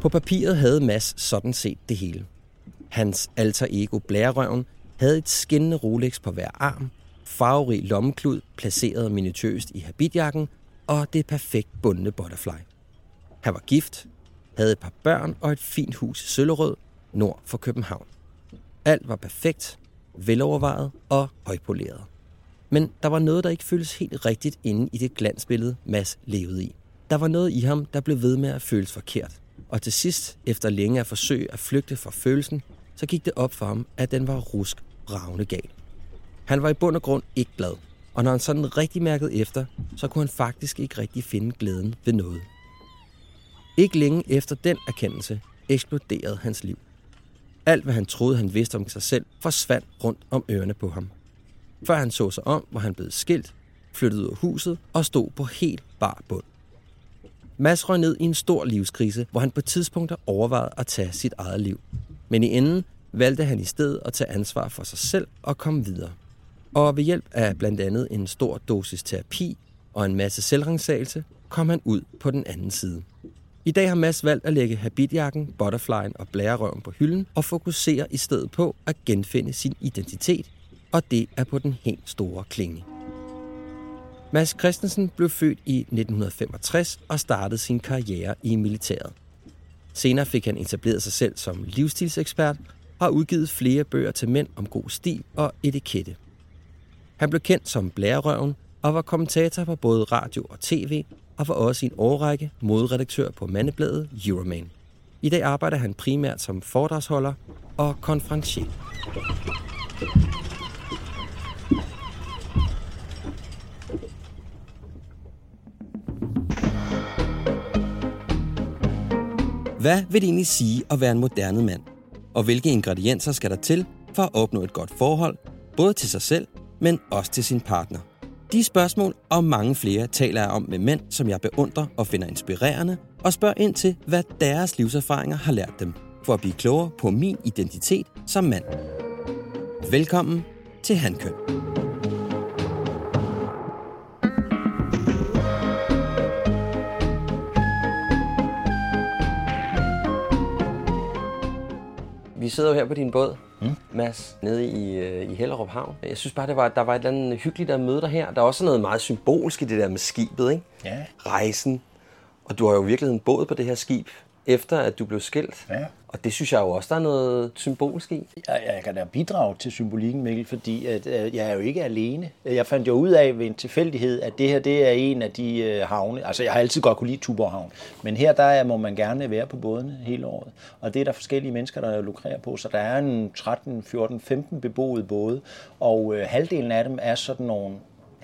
På papiret havde Mass sådan set det hele. Hans alter ego blærerøven havde et skinnende Rolex på hver arm, farverig lommeklud placeret minutøst i habitjakken og det perfekt bundne butterfly. Han var gift, havde et par børn og et fint hus i Søllerød, nord for København. Alt var perfekt, velovervejet og højpoleret. Men der var noget, der ikke føltes helt rigtigt inde i det glansbillede, Mads levede i. Der var noget i ham, der blev ved med at føles forkert. Og til sidst, efter længe at forsøge at flygte fra følelsen, så gik det op for ham, at den var rusk bravende gal. Han var i bund og grund ikke glad, og når han sådan rigtig mærkede efter, så kunne han faktisk ikke rigtig finde glæden ved noget. Ikke længe efter den erkendelse eksploderede hans liv. Alt, hvad han troede, han vidste om sig selv, forsvandt rundt om ørerne på ham. Før han så sig om, var han blevet skilt, flyttet ud af huset og stod på helt bar bund. Mads røg ned i en stor livskrise, hvor han på tidspunkter overvejede at tage sit eget liv. Men i enden valgte han i stedet at tage ansvar for sig selv og komme videre. Og ved hjælp af blandt andet en stor dosis terapi og en masse selvrensagelse, kom han ud på den anden side. I dag har Mads valgt at lægge habitjakken, butterflyen og blærerøven på hylden og fokusere i stedet på at genfinde sin identitet, og det er på den helt store klinge. Mads Christensen blev født i 1965 og startede sin karriere i militæret. Senere fik han etableret sig selv som livsstilsekspert og har udgivet flere bøger til mænd om god stil og etikette. Han blev kendt som blærerøven og var kommentator på både radio og tv, og var også i en årrække modredaktør på mandebladet Euroman. I dag arbejder han primært som foredragsholder og konferencier. Hvad vil det egentlig sige at være en moderne mand? Og hvilke ingredienser skal der til for at opnå et godt forhold, både til sig selv, men også til sin partner? De spørgsmål og mange flere taler jeg om med mænd, som jeg beundrer og finder inspirerende, og spørger ind til, hvad deres livserfaringer har lært dem, for at blive klogere på min identitet som mand. Velkommen til Handkøn. Vi sidder jo her på din båd, mm. Mads, nede i, øh, i Hellerup Havn. Jeg synes bare, det var, der var et eller andet hyggeligt at møde dig her. Der er også noget meget symbolsk i det der med skibet, ikke? Ja. Rejsen. Og du har jo virkelig en båd på det her skib, efter at du blev skilt. Ja. Og det synes jeg jo også, der er noget symbolsk i. Jeg, jeg kan da bidrage til symbolikken, Mikkel, fordi at, at jeg er jo ikke alene. Jeg fandt jo ud af ved en tilfældighed, at det her det er en af de øh, havne. Altså, jeg har altid godt kunne lide Tuborg Havn. Men her der må man gerne være på bådene hele året. Og det er der forskellige mennesker, der lukrerer på. Så der er en 13, 14, 15 beboede både. Og øh, halvdelen af dem er sådan nogle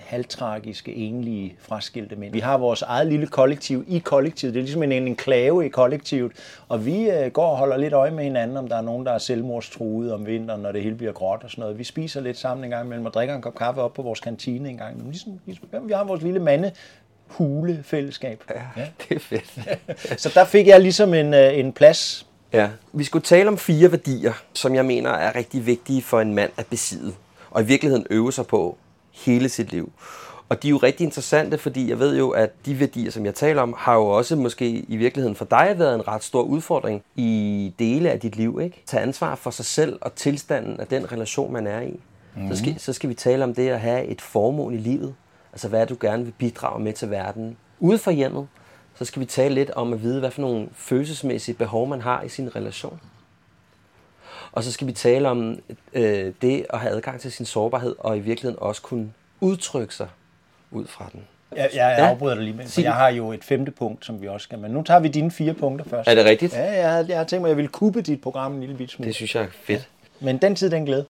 halvtragiske, enlige, fraskilte mænd. Vi har vores eget lille kollektiv i kollektivet. Det er ligesom en enklave i kollektivet. Og vi øh, går og holder lidt øje med hinanden, om der er nogen, der er selvmordstruede om vinteren, når det hele bliver gråt og sådan noget. Vi spiser lidt sammen en gang imellem og drikker en kop kaffe op på vores kantine en gang imellem. Ligesom, ligesom, vi har vores lille mande hule fællesskab. Ja, det er fedt. Så der fik jeg ligesom en, øh, en plads. Ja. Vi skulle tale om fire værdier, som jeg mener er rigtig vigtige for en mand at besidde. Og i virkeligheden øve sig på hele sit liv. Og de er jo rigtig interessante, fordi jeg ved jo, at de værdier, som jeg taler om, har jo også måske i virkeligheden for dig været en ret stor udfordring i dele af dit liv. Ikke? Tag ansvar for sig selv og tilstanden af den relation, man er i. Mm. Så, skal, så skal vi tale om det at have et formål i livet. Altså hvad du gerne vil bidrage med til verden. Ude for hjemmet, så skal vi tale lidt om at vide, hvad for nogle følelsesmæssige behov man har i sin relation. Og så skal vi tale om øh, det at have adgang til sin sårbarhed, og i virkeligheden også kunne udtrykke sig ud fra den. Jeg, jeg Ja. afbryder dig lige med, for jeg har jo et femte punkt, som vi også skal. Men nu tager vi dine fire punkter først. Er det rigtigt? Ja, jeg, havde- jeg har tænkt mig, at jeg ville kuppe dit program en lille bit smule. Det synes jeg er fedt. Men den tid, den glæde.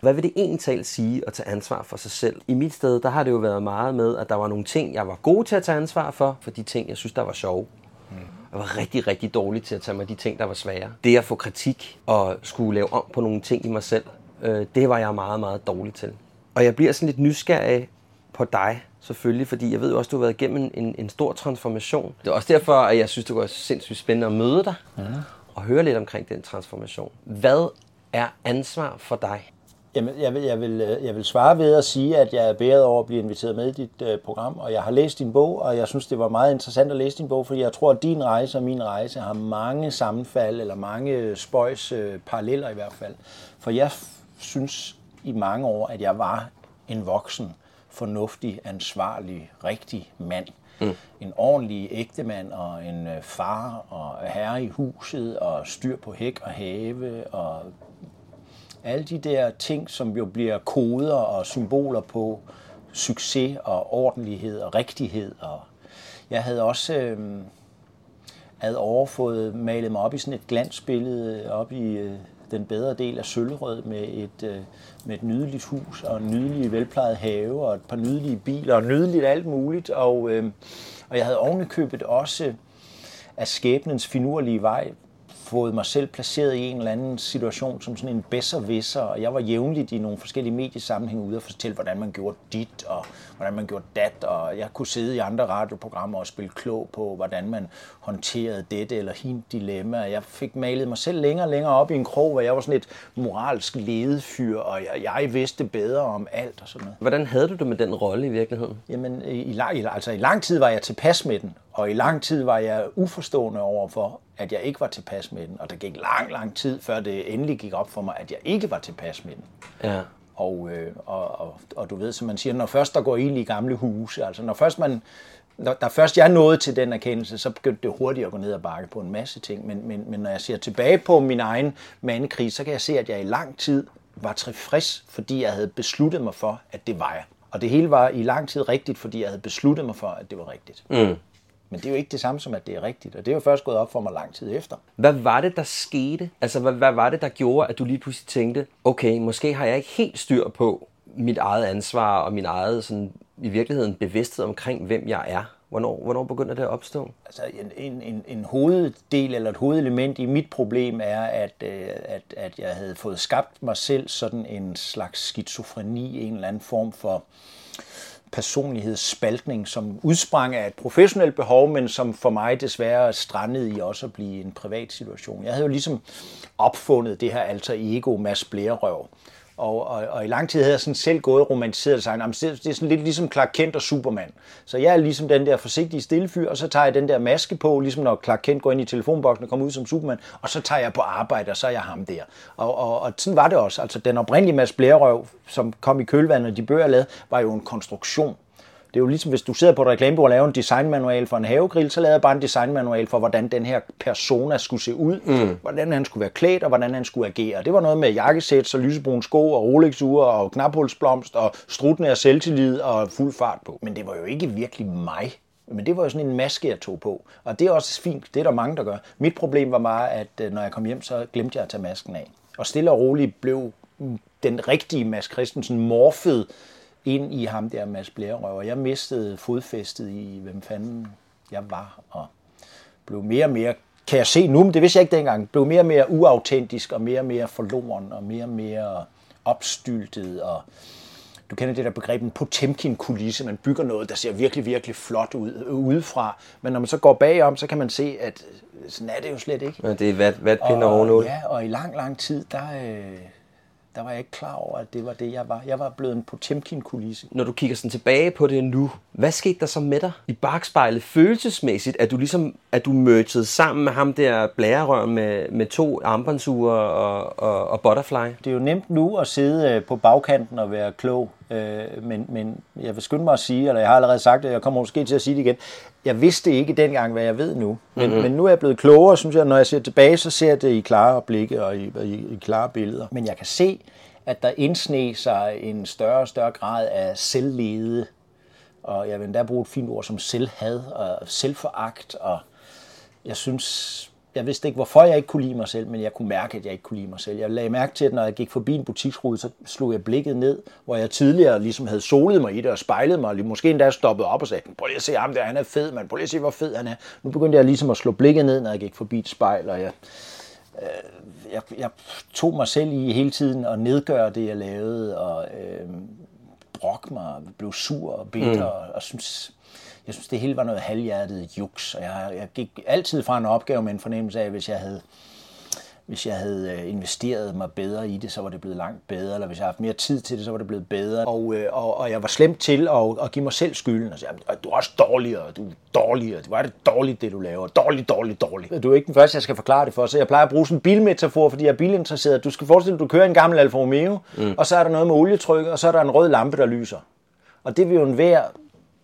Hvad vil det egentlig talt sige at tage ansvar for sig selv? I mit sted, der har det jo været meget med, at der var nogle ting, jeg var god til at tage ansvar for, for de ting, jeg synes, der var sjove. Jeg var rigtig, rigtig dårlig til at tage mig de ting, der var svære. Det at få kritik og skulle lave om på nogle ting i mig selv, øh, det var jeg meget, meget dårlig til. Og jeg bliver sådan lidt nysgerrig på dig, selvfølgelig, fordi jeg ved jo også, du har været igennem en, en stor transformation. Det er også derfor, at jeg synes, det var sindssygt spændende at møde dig og høre lidt omkring den transformation. Hvad er ansvar for dig? Jamen, jeg, vil, jeg, vil, øh, jeg vil svare ved at sige, at jeg er bæret over at blive inviteret med i dit øh, program, og jeg har læst din bog, og jeg synes, det var meget interessant at læse din bog, fordi jeg tror, at din rejse og min rejse har mange sammenfald, eller mange spøjs øh, paralleller i hvert fald. For jeg synes i mange år, at jeg var en voksen, fornuftig, ansvarlig, rigtig mand. Mm. En ordentlig ægtemand og en øh, far og herre i huset og styr på hæk og have og alle de der ting, som jo bliver koder og symboler på succes og ordentlighed og rigtighed. Og jeg havde også øh, havde overfået malet mig op i sådan et glansbillede op i øh, den bedre del af Søllerød med et, øh, med et nydeligt hus og en nydelig velplejet have og et par nydelige biler og nydeligt alt muligt. Og, øh, og jeg havde ovenikøbet også af skæbnens finurlige vej fået mig selv placeret i en eller anden situation som sådan en bedser og jeg var jævnligt i nogle forskellige mediesammenhænge ude og fortælle, hvordan man gjorde dit, og hvordan man gjorde dat, og jeg kunne sidde i andre radioprogrammer og spille klog på, hvordan man håndterede dette eller hint dilemma. Jeg fik malet mig selv længere og længere op i en krog, hvor jeg var sådan et moralsk ledefyr, og jeg, jeg vidste bedre om alt og sådan noget. Hvordan havde du det med den rolle i virkeligheden? Jamen, i, i- altså, i lang tid var jeg tilpas med den, og i lang tid var jeg uforstående overfor, at jeg ikke var tilpas med den. Og der gik lang, lang tid, før det endelig gik op for mig, at jeg ikke var tilpas med den. Ja. Og, øh, og, og, og du ved, som man siger, når først der går ild i gamle huse, altså når først man, når, der først jeg nåede til den erkendelse, så begyndte det hurtigt at gå ned og bakke på en masse ting. Men, men, men når jeg ser tilbage på min egen mandekrig, så kan jeg se, at jeg i lang tid var tilfreds, fordi jeg havde besluttet mig for, at det var jeg. Og det hele var i lang tid rigtigt, fordi jeg havde besluttet mig for, at det var rigtigt. Mm. Men det er jo ikke det samme som, at det er rigtigt. Og det er jo først gået op for mig lang tid efter. Hvad var det, der skete? Altså, hvad, hvad var det, der gjorde, at du lige pludselig tænkte, okay, måske har jeg ikke helt styr på mit eget ansvar og min eget, sådan, i virkeligheden, bevidsthed omkring, hvem jeg er? Hvornår, hvornår begynder det at opstå? Altså en, en, en, en hoveddel eller et hovedelement i mit problem er, at, øh, at, at jeg havde fået skabt mig selv sådan en slags skizofreni, en eller anden form for personlighedsspaltning, som udsprang af et professionelt behov, men som for mig desværre strandede i også at blive en privat situation. Jeg havde jo ligesom opfundet det her alter ego Mads Blærerøv. Og, og, og i lang tid havde jeg sådan selv gået og romantiseret sig. "Jamen, det er sådan lidt ligesom Clark Kent og Superman. Så jeg er ligesom den der forsigtige stillefyr, og så tager jeg den der maske på, ligesom når Clark Kent går ind i telefonboksen og kommer ud som Superman, og så tager jeg på arbejde, og så er jeg ham der. Og, og, og sådan var det også. Altså den oprindelige Mads Blærerøv, som kom i kølvandet, og de bøger jeg lavede, var jo en konstruktion. Det er jo ligesom, hvis du sidder på et reklamebureau og laver en designmanual for en havegrill, så lavede jeg bare en designmanual for, hvordan den her persona skulle se ud, mm. hvordan han skulle være klædt, og hvordan han skulle agere. Det var noget med jakkesæt, og lysebrune sko, og Rolex-ure, og knaphulsblomst, og strutende af selvtillid, og fuld fart på. Men det var jo ikke virkelig mig. Men det var jo sådan en maske, jeg tog på. Og det er også fint. Det er der mange, der gør. Mit problem var bare, at øh, når jeg kom hjem, så glemte jeg at tage masken af. Og stille og roligt blev den rigtige Mads Christensen morfet ind i ham der Mads Blærerøv, og jeg mistede fodfæstet i, hvem fanden jeg var, og blev mere og mere, kan jeg se nu, men det vidste jeg ikke dengang, blev mere og mere uautentisk, og mere og mere forloren, og mere og mere opstyltet, og du kender det der begreb, en Potemkin-kulisse, man bygger noget, der ser virkelig, virkelig flot ud udefra, men når man så går bagom, så kan man se, at sådan er det jo slet ikke. Ja, det er vat, vatpind over Og, nul. ja, og i lang, lang tid, der, øh, der var jeg ikke klar over, at det var det, jeg var. Jeg var blevet en Potemkin-kulisse. Når du kigger sådan tilbage på det nu, hvad skete der så med dig i bagspejlet følelsesmæssigt? At du ligesom, at du mergede sammen med ham der blærerøven med, med to armbåndsure og, og, og butterfly? Det er jo nemt nu at sidde øh, på bagkanten og være klog, øh, men, men jeg vil skynde mig at sige, eller jeg har allerede sagt det, jeg kommer måske til at sige det igen, jeg vidste ikke dengang, hvad jeg ved nu. Men, mm-hmm. men nu er jeg blevet klogere, synes jeg, når jeg ser tilbage, så ser jeg det i klare blikke og i, i, i klare billeder. Men jeg kan se, at der indsne sig en større og større grad af selvlede Og jeg vil endda bruge et fint ord som selvhad og selvforagt. Og jeg synes, jeg vidste ikke, hvorfor jeg ikke kunne lide mig selv, men jeg kunne mærke, at jeg ikke kunne lide mig selv. Jeg lagde mærke til, at når jeg gik forbi en butiksrude, så slog jeg blikket ned, hvor jeg tidligere ligesom havde solet mig i det og spejlet mig, og måske endda stoppet op og sagde, prøv lige at se ham der, han er fed, man. prøv lige at se, hvor fed han er. Nu begyndte jeg ligesom at slå blikket ned, når jeg gik forbi et spejl, og jeg, øh, jeg, jeg tog mig selv i hele tiden at nedgøre det, jeg lavede, og øh, brokke mig, blev sur og bitter, mm. og, og synes, jeg synes, det hele var noget halvhjertet juks, og jeg, jeg gik altid fra en opgave med en fornemmelse af, hvis jeg havde hvis jeg havde øh, investeret mig bedre i det, så var det blevet langt bedre, eller hvis jeg havde haft mere tid til det, så var det blevet bedre. Og, øh, og, og jeg var slemt til at, at give mig selv skylden. Og sige, du er også dårligere, du er dårligere, det var det dårligt, det du laver. Dårligt, dårligt, dårligt. Du er ikke den første, jeg skal forklare det for, så jeg plejer at bruge sådan en bilmetafor, fordi jeg er bilinteresseret. Du skal forestille dig, du kører en gammel Alfa Romeo, mm. og så er der noget med olietryk, og så er der en rød lampe, der lyser. Og det vil jo en hver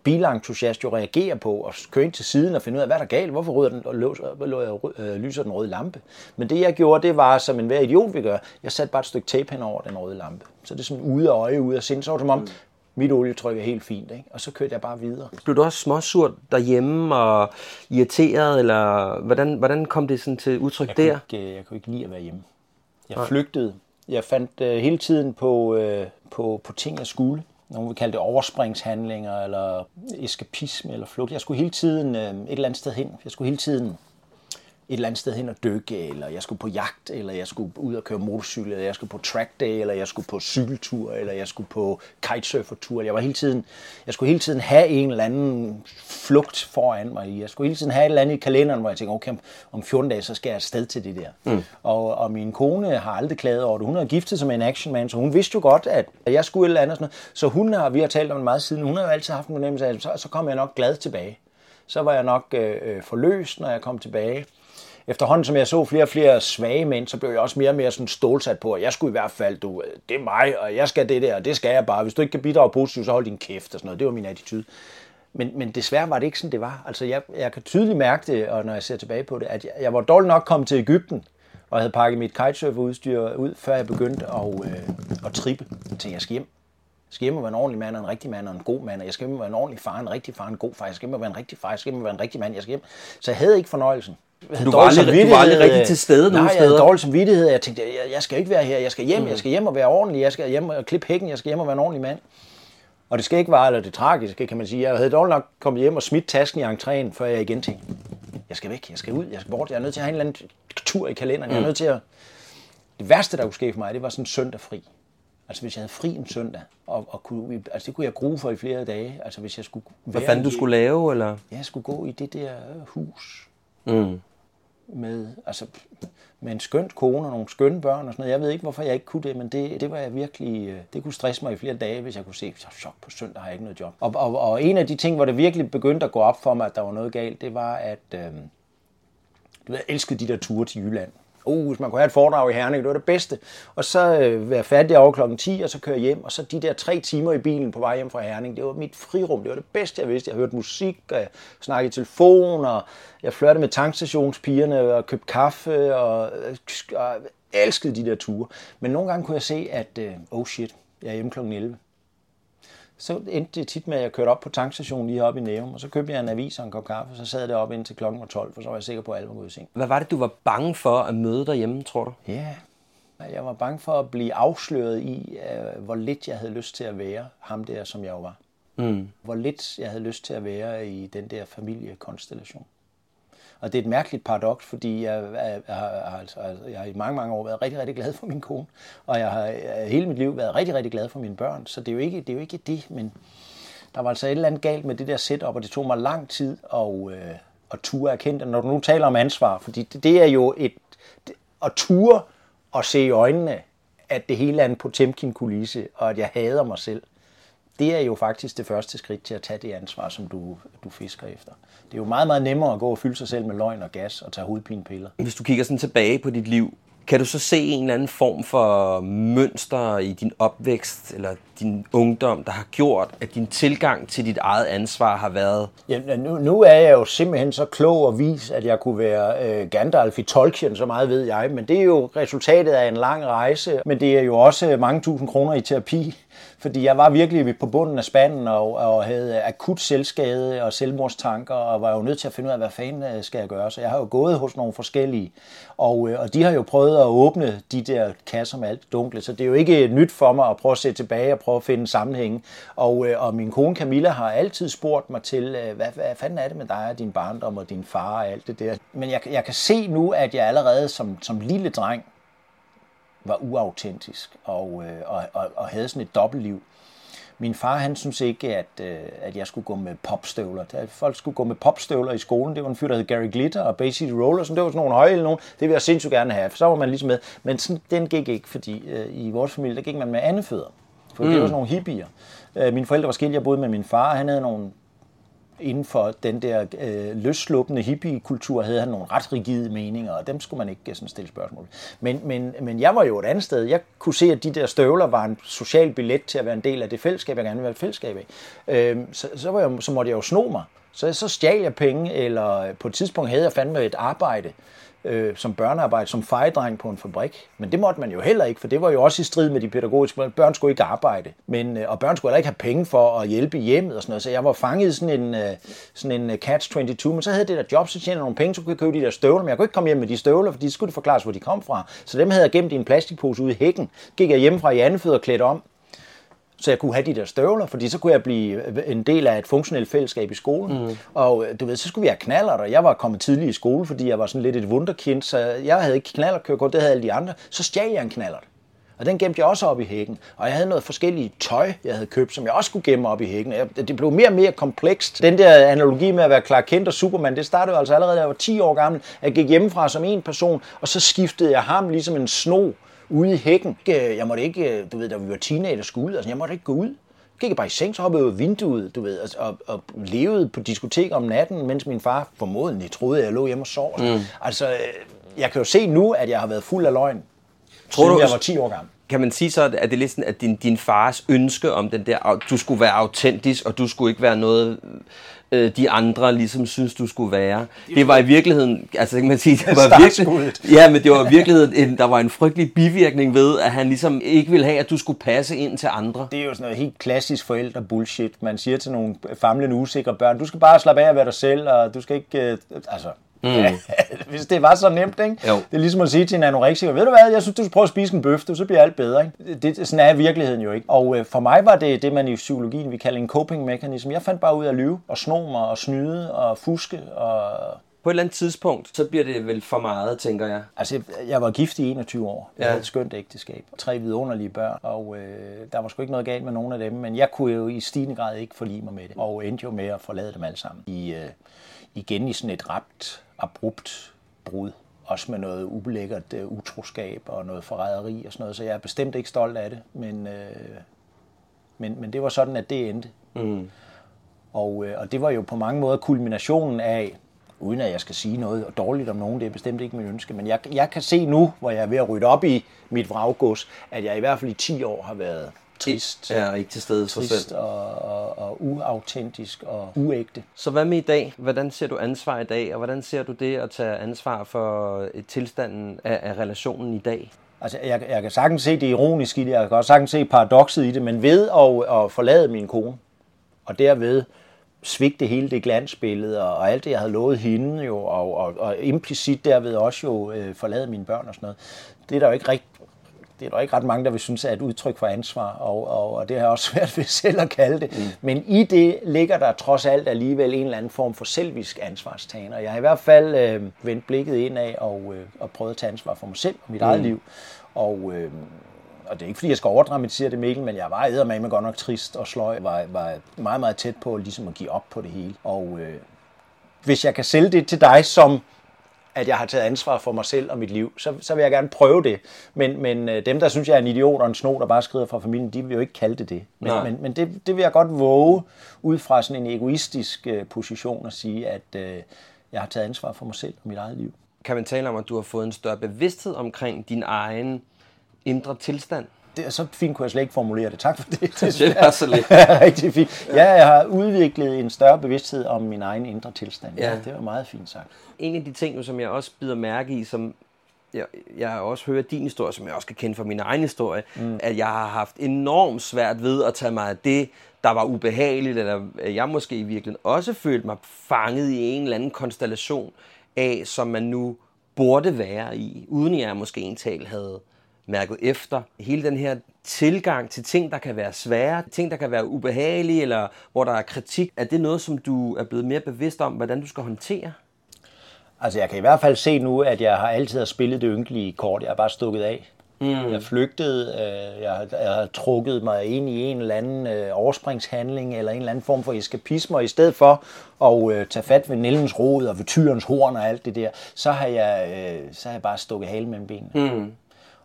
bilentusiast jo reagere på og køre ind til siden og finde ud af, hvad der er galt, hvorfor røder den, og øh, lyser den røde lampe. Men det jeg gjorde, det var, som en hver idiot vil gøre, jeg satte bare et stykke tape hen over den røde lampe. Så det er sådan ude af øje, ude af sind, så var det som om, mit olietryk er helt fint, ikke? og så kørte jeg bare videre. Blev du også småsurt derhjemme og irriteret, eller hvordan, hvordan kom det sådan til udtryk jeg der? Ikke, øh, jeg kunne ikke lide at være hjemme. Jeg flygtede. Jeg fandt uh, hele tiden på, uh, på, på ting, jeg skulle nogen vil kalde det overspringshandlinger, eller eskapisme, eller flugt. Jeg skulle hele tiden øh, et eller andet sted hen. Jeg skulle hele tiden et eller andet sted hen og dykke, eller jeg skulle på jagt, eller jeg skulle ud og køre motorcykel, eller jeg skulle på track day, eller jeg skulle på cykeltur, eller jeg skulle på kitesurfertur. Jeg var hele tiden, jeg skulle hele tiden have en eller anden flugt foran mig. Jeg skulle hele tiden have et eller andet i kalenderen, hvor jeg tænkte, okay, om 14 dage, så skal jeg afsted til det der. Mm. Og, og min kone har aldrig klaget over det. Hun har giftet sig med en actionman, så hun vidste jo godt, at jeg skulle et eller andet. Sådan noget. Så hun har, vi har talt om det meget siden, hun har jo altid haft en fornemmelse af, at så, så kom jeg nok glad tilbage. Så var jeg nok øh, øh forløst, når jeg kom tilbage efterhånden som jeg så flere og flere svage mænd, så blev jeg også mere og mere sådan stålsat på, at jeg skulle i hvert fald, du, det er mig, og jeg skal det der, og det skal jeg bare. Hvis du ikke kan bidrage positivt, så hold din kæft og sådan noget. Det var min attitude. Men, men desværre var det ikke sådan, det var. Altså, jeg, jeg kan tydeligt mærke det, og når jeg ser tilbage på det, at jeg, jeg var dårlig nok kommet til Ægypten, og havde pakket mit kitesurferudstyr ud, før jeg begyndte at, øh, at trippe. Jeg tænkte, jeg skal hjem. Jeg skal hjem og være en ordentlig mand, og en rigtig mand, og en god mand. Jeg skal hjem og være en ordentlig far, en rigtig far, en god far. Jeg skal hjem og være en rigtig far, jeg skal hjem og være en rigtig mand. Jeg skal hjem. Så jeg havde ikke fornøjelsen. Du var, aldrig, du var aldrig rigtig til stede nogen Nej, jeg havde dårlig samvittighed. Jeg tænkte, jeg, jeg skal ikke være her. Jeg skal hjem. Mm. Jeg skal hjem og være ordentlig. Jeg skal hjem og klippe hækken. Jeg skal hjem og være en ordentlig mand. Og det skal ikke være, eller det tragiske, kan man sige. Jeg havde dårligt nok kommet hjem og smidt tasken i entréen, før jeg igen tænkte, jeg skal væk, jeg skal ud, jeg skal bort. Jeg er nødt til at have en eller anden tur i kalenderen. Jeg er mm. nødt til at... Det værste, der kunne ske for mig, det var sådan søndag fri. Altså hvis jeg havde fri en søndag, og, og kunne, altså det kunne jeg grue for i flere dage. Altså hvis jeg skulle Hvad fanden du skulle lave, eller? Ja, jeg skulle gå i det der hus. Mm med, altså, med en skønt kone og nogle skønne børn og sådan noget. Jeg ved ikke, hvorfor jeg ikke kunne det, men det, det var jeg virkelig, øh, det kunne stresse mig i flere dage, hvis jeg kunne se, chok på søndag har jeg ikke noget job. Og, og, og en af de ting, hvor det virkelig begyndte at gå op for mig, at der var noget galt, det var, at øh, du ved, jeg elskede de der ture til Jylland uh, hvis man kunne have et foredrag i Herning, det var det bedste. Og så øh, være færdig over klokken 10, og så køre hjem, og så de der tre timer i bilen på vej hjem fra Herning, det var mit frirum, det var det bedste, jeg vidste. Jeg hørte musik, og jeg snakkede i telefon, og jeg flørte med tankstationspigerne, og købte kaffe, og, øh, og elskede de der ture. Men nogle gange kunne jeg se, at, øh, oh shit, jeg er hjemme klokken 11 så endte det tit med, at jeg kørte op på tankstationen lige oppe i Nævum, og så købte jeg en avis og en kop kaffe, så sad jeg deroppe indtil klokken var 12, for så var jeg sikker på, at alle var gået i seng. Hvad var det, du var bange for at møde derhjemme, tror du? Ja, jeg var bange for at blive afsløret i, øh, hvor lidt jeg havde lyst til at være ham der, som jeg jo var. Mm. Hvor lidt jeg havde lyst til at være i den der familiekonstellation. Og det er et mærkeligt paradoks, fordi jeg, jeg, jeg, har, altså, altså, jeg har i mange, mange år været rigtig, rigtig glad for min kone, og jeg har øh, hele mit liv været rigtig, rigtig glad for mine børn, så det er jo ikke det, er jo ikke det men der var altså et eller andet galt med det der setup, og det tog mig lang tid at, øh, at ture erkende Når du nu taler om ansvar, fordi det, det er jo et, det, at ture og se i øjnene, at det hele er en Potemkin-kulisse, og at jeg hader mig selv det er jo faktisk det første skridt til at tage det ansvar, som du, du fisker efter. Det er jo meget, meget nemmere at gå og fylde sig selv med løgn og gas og tage hovedpinepiller. Hvis du kigger sådan tilbage på dit liv, kan du så se en eller anden form for mønster i din opvækst eller din ungdom, der har gjort, at din tilgang til dit eget ansvar har været? Ja, nu, nu er jeg jo simpelthen så klog og vis, at jeg kunne være øh, Gandalf i Tolkien, så meget ved jeg. Men det er jo resultatet af en lang rejse, men det er jo også mange tusind kroner i terapi. Fordi jeg var virkelig på bunden af spanden og, og havde akut selvskade og selvmordstanker, og var jo nødt til at finde ud af, hvad fanden øh, skal jeg gøre. Så jeg har jo gået hos nogle forskellige, og, øh, og de har jo prøvet at åbne de der kasser med alt dunkle, så det er jo ikke nyt for mig at prøve at se tilbage og prøve at finde sammenhæng. Og, øh, og min kone Camilla har altid spurgt mig til, hvad, hvad fanden er det med dig og din barndom og din far og alt det der. Men jeg, jeg kan se nu, at jeg allerede som, som lille dreng var uautentisk og, øh, og, og, og havde sådan et dobbeltliv. Min far, han synes ikke, at, øh, at jeg skulle gå med popstøvler. Folk skulle gå med popstøvler i skolen. Det var en fyr, der hed Gary Glitter og Bay City Rollers. Det var sådan nogle høje nogen. Det ville jeg sindssygt gerne have. Så var man ligesom med. Men sådan, den gik ikke, fordi øh, i vores familie, der gik man med andre fødder. For mm. det var sådan nogle hippier. Øh, mine forældre var skilt. Jeg boede med min far. Han havde nogle inden for den der øh, løssluppende hippie-kultur havde han nogle ret rigide meninger, og dem skulle man ikke øh, sådan stille spørgsmål. Men, men, men jeg var jo et andet sted. Jeg kunne se, at de der støvler var en social billet til at være en del af det fællesskab, jeg gerne ville være et fællesskab af. Øh, så, så, var jeg, så måtte jeg jo sno mig. Så, så stjal jeg penge, eller øh, på et tidspunkt havde jeg fandme et arbejde, øh, som børnearbejde, som fejedreng på en fabrik. Men det måtte man jo heller ikke, for det var jo også i strid med de pædagogiske. Børn skulle ikke arbejde, men, øh, og børn skulle heller ikke have penge for at hjælpe hjemmet og sådan noget. Så jeg var fanget i sådan en, øh, sådan en øh, catch-22, men så havde det der job, så tjener nogle penge, så kunne jeg købe de der støvler, men jeg kunne ikke komme hjem med de støvler, for de skulle forklares, hvor de kom fra. Så dem havde jeg gemt i en plastikpose ude i hækken. Gik jeg hjemmefra i andefødder klædt om, så jeg kunne have de der støvler, fordi så kunne jeg blive en del af et funktionelt fællesskab i skolen. Mm. Og du ved, så skulle vi have knaller, og jeg var kommet tidligt i skole, fordi jeg var sådan lidt et wunderkind, så jeg havde ikke knallerkørekort, det havde alle de andre. Så stjal jeg en knaller. Og den gemte jeg også op i hækken. Og jeg havde noget forskellige tøj, jeg havde købt, som jeg også skulle gemme op i hækken. Det blev mere og mere komplekst. Den der analogi med at være Clark Kent og Superman, det startede altså allerede, da jeg var 10 år gammel. Jeg gik hjemmefra som en person, og så skiftede jeg ham ligesom en sno ude i hækken. Jeg måtte ikke, du ved, da vi var teenager skulle altså jeg måtte ikke gå ud. Jeg gik bare i seng, så hoppede jeg ud af vinduet, du ved, og, og, og levede på diskotek om natten, mens min far formodentlig troede, at jeg lå hjemme og sov. Mm. Altså, jeg kan jo se nu, at jeg har været fuld af løgn, Tror siden du, jeg var 10 år gammel. Kan man sige så, at det er lidt sådan, at din, din fars ønske om den der, du skulle være autentisk, og du skulle ikke være noget øh, de andre ligesom synes, du skulle være. Det var i virkeligheden, altså kan man sige, det var virkelig, ja, men det var i virkeligheden, en, der var en frygtelig bivirkning ved, at han ligesom ikke ville have, at du skulle passe ind til andre. Det er jo sådan noget helt klassisk forældre bullshit. Man siger til nogle famlende usikre børn, du skal bare slappe af at være dig selv, og du skal ikke, øh, altså, Mm. Ja, hvis det var så nemt, ikke? Jo. Det er ligesom at sige til en anoreksiker, ved du hvad, jeg synes, du skal prøve at spise en bøf, så bliver alt bedre. Ikke? Det, sådan er virkeligheden jo ikke. Og øh, for mig var det det, man i psykologien vi kalder en coping mechanism. Jeg fandt bare ud af at lyve og sno mig og snyde og fuske og på et eller andet tidspunkt, så bliver det vel for meget, tænker jeg. Altså, jeg var gift i 21 år. Jeg ja. havde et skønt ægteskab. Tre vidunderlige børn, og øh, der var sgu ikke noget galt med nogen af dem, men jeg kunne jo i stigende grad ikke forlige mig med det, og endte jo med at forlade dem alle sammen. I, øh, igen i sådan et ret abrupt brud. Også med noget ubelækkert uh, utroskab og noget forræderi og sådan noget. Så jeg er bestemt ikke stolt af det, men, uh, men, men det var sådan, at det endte. Mm. Og, uh, og det var jo på mange måder kulminationen af, uden at jeg skal sige noget dårligt om nogen, det er bestemt ikke mit ønske, men jeg, jeg kan se nu, hvor jeg er ved at rydde op i mit vraggods, at jeg i hvert fald i 10 år har været trist. Ja, ikke til stede for selv. Og, og, og uautentisk og uægte. Så hvad med i dag? Hvordan ser du ansvar i dag, og hvordan ser du det at tage ansvar for et tilstanden af, af relationen i dag? Altså, jeg, jeg kan sagtens se det ironiske i det, jeg kan også sagtens se paradokset i det, men ved at, at forlade min kone, og derved svigte hele det glansbillede, og, og alt det, jeg havde lovet hende jo, og, og, og implicit derved også jo øh, forlade mine børn og sådan noget, det er der jo ikke rigtig det er der ikke ret mange, der vil synes er et udtryk for ansvar, og, og, og det har jeg også svært ved selv at kalde det. Mm. Men i det ligger der trods alt alligevel en eller anden form for selvisk ansvarstagen, og jeg har i hvert fald øh, vendt blikket ind af og, øh, og prøvet at tage ansvar for mig selv og mit mm. eget liv. Og, øh, og det er ikke fordi, jeg skal overdramatisere det, Mikkel, men jeg var med godt nok trist og sløj, var, var meget, meget tæt på ligesom at give op på det hele. Og øh, hvis jeg kan sælge det til dig som at jeg har taget ansvar for mig selv og mit liv, så, så vil jeg gerne prøve det. Men, men øh, dem, der synes, jeg er en idiot og en sno, der bare skrider fra familien, de vil jo ikke kalde det det. Men, men, men det, det vil jeg godt våge ud fra sådan en egoistisk uh, position at sige, at uh, jeg har taget ansvar for mig selv og mit eget liv. Kan man tale om, at du har fået en større bevidsthed omkring din egen indre tilstand? Det er så fint kunne jeg slet ikke formulere det. Tak for det. Det er så lidt. Rigtig fint. Ja, jeg har udviklet en større bevidsthed om min egen indre tilstand. Ja. ja det var meget fint sagt. En af de ting, som jeg også bider mærke i, som jeg, jeg også hørt din historie, som jeg også kan kende fra min egen historie, mm. at jeg har haft enormt svært ved at tage mig af det, der var ubehageligt, eller jeg måske i virkeligheden også følte mig fanget i en eller anden konstellation af, som man nu burde være i, uden jeg måske ental havde mærket efter. Hele den her tilgang til ting, der kan være svære, ting, der kan være ubehagelige, eller hvor der er kritik, er det noget, som du er blevet mere bevidst om, hvordan du skal håndtere? Altså, jeg kan i hvert fald se nu, at jeg har altid spillet det ynkelige kort. Jeg har bare stukket af. Mm. Jeg flygtede, øh, jeg, har, jeg har trukket mig ind i en eller anden øh, overspringshandling, eller en eller anden form for eskapisme, og i stedet for at øh, tage fat ved Nellens rod og ved tyrens horn og alt det der, så har jeg, øh, så har jeg bare stukket halen mellem benene. Mm.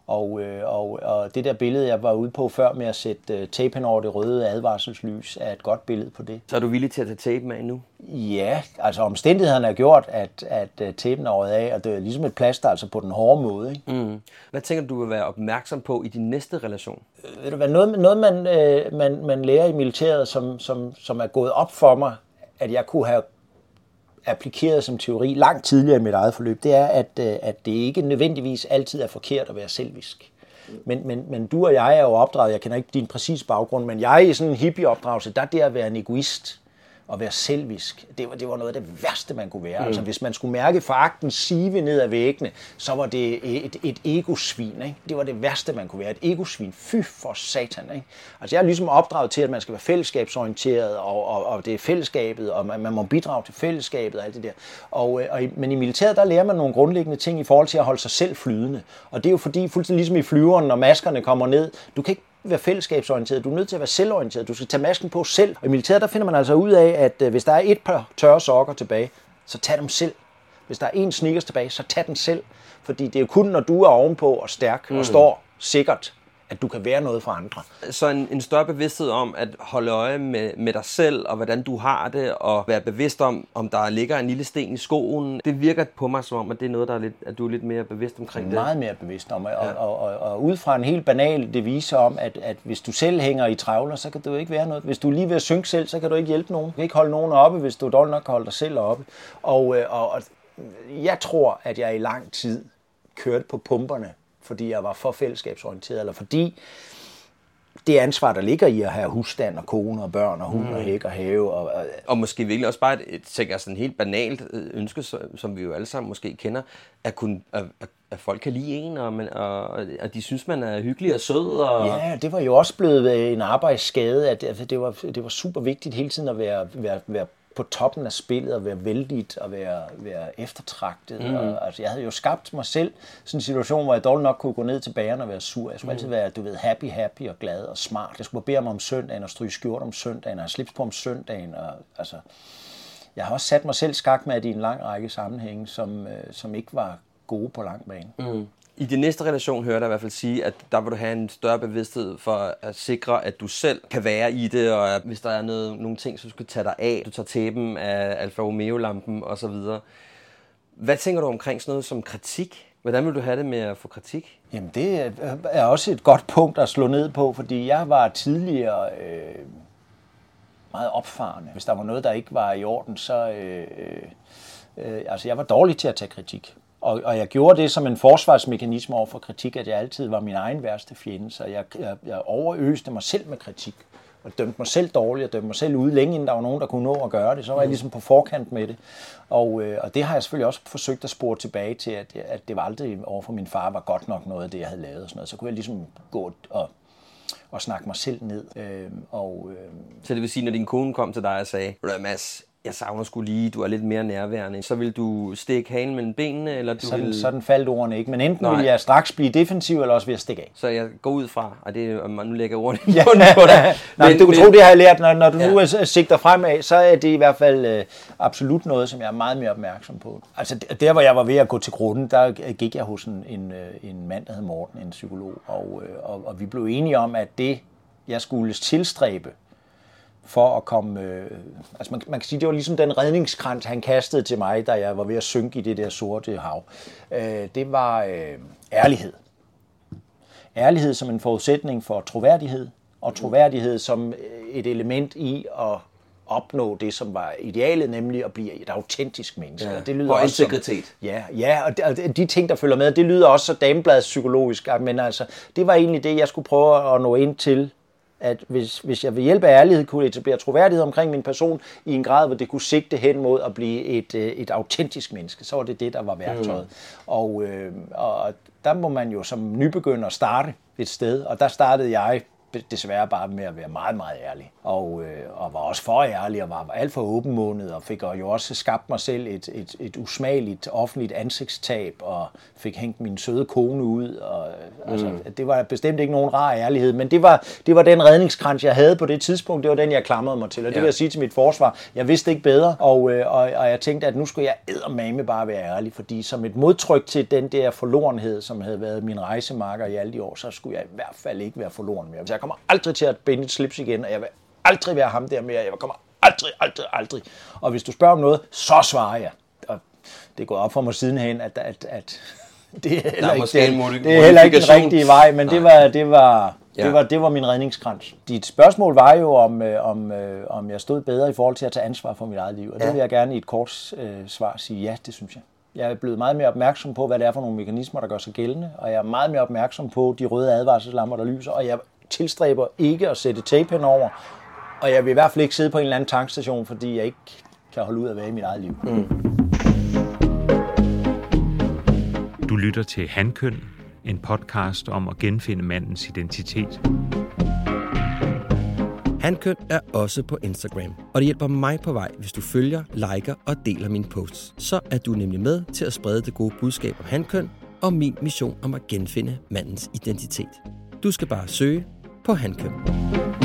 Og, øh, og, og det der billede, jeg var ude på før med at sætte øh, over det røde advarselslys, er et godt billede på det. Så er du villig til at tage tapen af nu? Ja, altså omstændighederne har gjort, at, at uh, tapen er året af, og det er ligesom et plaster altså på den hårde måde. Ikke? Mm. Hvad tænker du, du vil være opmærksom på i din næste relation? Øh, ved du hvad, noget, noget man, øh, man, man lærer i militæret, som, som, som er gået op for mig, at jeg kunne have applikeret som teori langt tidligere i mit eget forløb, det er, at, øh, at det ikke nødvendigvis altid er forkert at være selvisk. Men, men, men du og jeg er jo opdraget, jeg kender ikke din præcis baggrund, men jeg er i sådan en hippie-opdragelse, der er det at være en egoist at være selvisk, det var, det var noget af det værste, man kunne være. Mm. Altså, hvis man skulle mærke foragten sive ned ad væggene, så var det et, et egosvin. Ikke? Det var det værste, man kunne være. Et egosvin. Fy for satan. Ikke? Altså, jeg er ligesom opdraget til, at man skal være fællesskabsorienteret, og, og, og det er fællesskabet, og man, man må bidrage til fællesskabet og alt det der. Og, øh, og, men i militæret, der lærer man nogle grundlæggende ting i forhold til at holde sig selv flydende. Og det er jo fordi, fuldstændig ligesom i flyveren, når maskerne kommer ned, du kan ikke være fællesskabsorienteret, du er nødt til at være selvorienteret, du skal tage masken på selv. Og i militæret, der finder man altså ud af, at øh, hvis der er et par tørre sokker tilbage, så tag dem selv. Hvis der er en sneakers tilbage, så tag den selv. Fordi det er jo kun, når du er ovenpå og stærk mm. og står sikkert, at du kan være noget for andre. Så en, en større bevidsthed om at holde øje med, med dig selv, og hvordan du har det, og være bevidst om, om der ligger en lille sten i skoen. Det virker på mig som om, at det er noget, der er lidt, at du er lidt mere bevidst omkring det. Meget mere bevidst om, og, ja. og, og, og, ud fra en helt banal devise om, at, at hvis du selv hænger i travler, så kan du ikke være noget. Hvis du er lige ved at synke selv, så kan du ikke hjælpe nogen. Du kan ikke holde nogen oppe, hvis du dårligt nok kan holde dig selv oppe. Og, øh, og, og jeg tror, at jeg i lang tid kørte på pumperne fordi jeg var for fællesskabsorienteret, eller fordi det ansvar, der ligger i at have husstand og kone og børn og hund mm. og hæk og have. Og, og, og måske virkelig også bare et, et tænker sådan helt banalt øh, ønske, som vi jo alle sammen måske kender, at, kunne, at, at folk kan lide en, og, man, og at de synes, man er hyggelig og sød. Og... Ja, det var jo også blevet en arbejdsskade, at det var, det var super vigtigt hele tiden at være, være, være på toppen af spillet og være vældigt og være, være eftertragtet. Mm. Og, altså, jeg havde jo skabt mig selv sådan en situation, hvor jeg dårligt nok kunne gå ned til bageren og være sur. Jeg skulle mm. altid være, du ved, happy, happy og glad og smart. Jeg skulle bede mig om søndagen og stryge skjort om søndagen og slips på om søndagen. Og, altså, jeg har også sat mig selv skak med i en lang række sammenhænge, som, øh, som ikke var gode på lang bane. Mm. I din næste relation hører jeg i hvert fald sige, at der vil du have en større bevidsthed for at sikre, at du selv kan være i det, og at hvis der er noget, nogle ting, som du skal tage dig af, du tager tæben af Alfa Romeo-lampen osv. Hvad tænker du omkring sådan noget som kritik? Hvordan vil du have det med at få kritik? Jamen det er også et godt punkt at slå ned på, fordi jeg var tidligere øh, meget opfarende. Hvis der var noget, der ikke var i orden, så... Øh, øh, øh altså jeg var dårlig til at tage kritik. Og, og jeg gjorde det som en forsvarsmekanisme over for kritik, at jeg altid var min egen værste fjende, så jeg, jeg, jeg overøste mig selv med kritik og dømte mig selv dårligt, og dømte mig selv ud længe inden der var nogen, der kunne nå at gøre det. Så var jeg mm. ligesom på forkant med det. Og, øh, og det har jeg selvfølgelig også forsøgt at spore tilbage til, at, at det var aldrig over for min far var godt nok noget af det, jeg havde lavet. Og sådan noget. Så kunne jeg ligesom gå og, og snakke mig selv ned. Øh, og, øh, så det vil sige, når din kone kom til dig og sagde, Mads, jeg savner skulle lige, du er lidt mere nærværende. Så vil du stikke halen mellem benene? Eller du sådan, vil... sådan faldt ordene ikke. Men enten Nej. vil jeg straks blive defensiv, eller også vil jeg stikke af. Så jeg går ud fra, og det er, nu lægger ordene ja. på dig. Nej, men, du kan men... tro, det har jeg lært, når, når du ja. nu sigter fremad, så er det i hvert fald øh, absolut noget, som jeg er meget mere opmærksom på. Altså der, hvor jeg var ved at gå til grunden, der gik jeg hos en, en, øh, en mand, der hed Morten, en psykolog, og, øh, og, og vi blev enige om, at det, jeg skulle tilstræbe, for at komme... Øh, altså man, man kan sige, det var ligesom den redningskrans, han kastede til mig, da jeg var ved at synke i det der sorte hav. Øh, det var øh, ærlighed. Ærlighed som en forudsætning for troværdighed, og troværdighed som et element i at opnå det, som var idealet, nemlig at blive et autentisk menneske. Ja. Og det lyder Og også integritet. Som, ja, ja, og de, og de ting, der følger med, det lyder også så dameblads psykologisk, men altså, det var egentlig det, jeg skulle prøve at nå ind til, at hvis, hvis jeg ved hjælp af ærlighed kunne etablere troværdighed omkring min person i en grad, hvor det kunne sigte hen mod at blive et, øh, et autentisk menneske, så var det det, der var værktøjet. Mm. Og, øh, og der må man jo som nybegynder starte et sted, og der startede jeg desværre bare med at være meget, meget ærlig. Og, øh, og var også for ærlig og var alt for åbenmundet og fik jo også skabt mig selv et, et, et usmageligt offentligt ansigtstab og fik hængt min søde kone ud. Og, mm. altså, det var bestemt ikke nogen rar ærlighed, men det var, det var den redningskrans, jeg havde på det tidspunkt. Det var den, jeg klamrede mig til, og det ja. vil jeg sige til mit forsvar. Jeg vidste ikke bedre, og, øh, og, og jeg tænkte, at nu skulle jeg eddermame bare være ærlig, fordi som et modtryk til den der forlorenhed, som havde været min rejsemarker i alle de år, så skulle jeg i hvert fald ikke være forloren mere. Så jeg kommer aldrig til at binde et slips igen, og jeg vil aldrig være ham der mere. Jeg kommer aldrig, aldrig, aldrig. Og hvis du spørger om noget, så svarer jeg. Og det går op for mig sidenhen, at, at, at det er heller, ikke, det, det er heller ikke den rigtige vej, men det var, det var, Ja. Det, var, det var min redningskrans. Dit spørgsmål var jo, om, øh, om, øh, om jeg stod bedre i forhold til at tage ansvar for mit eget liv. Og ja. det vil jeg gerne i et kort øh, svar sige, ja, det synes jeg. Jeg er blevet meget mere opmærksom på, hvad det er for nogle mekanismer, der gør sig gældende, og jeg er meget mere opmærksom på de røde advarselslamper, der lyser, og jeg tilstræber ikke at sætte tape henover, og jeg vil i hvert fald ikke sidde på en eller anden tankstation, fordi jeg ikke kan holde ud at være i mit eget liv. Mm. Du lytter til Handkøn, en podcast om at genfinde mandens identitet. Handkøn er også på Instagram, og det hjælper mig på vej, hvis du følger, liker og deler mine posts. Så er du nemlig med til at sprede det gode budskab om handkøn og min mission om at genfinde mandens identitet. Du skal bare søge på handkøn.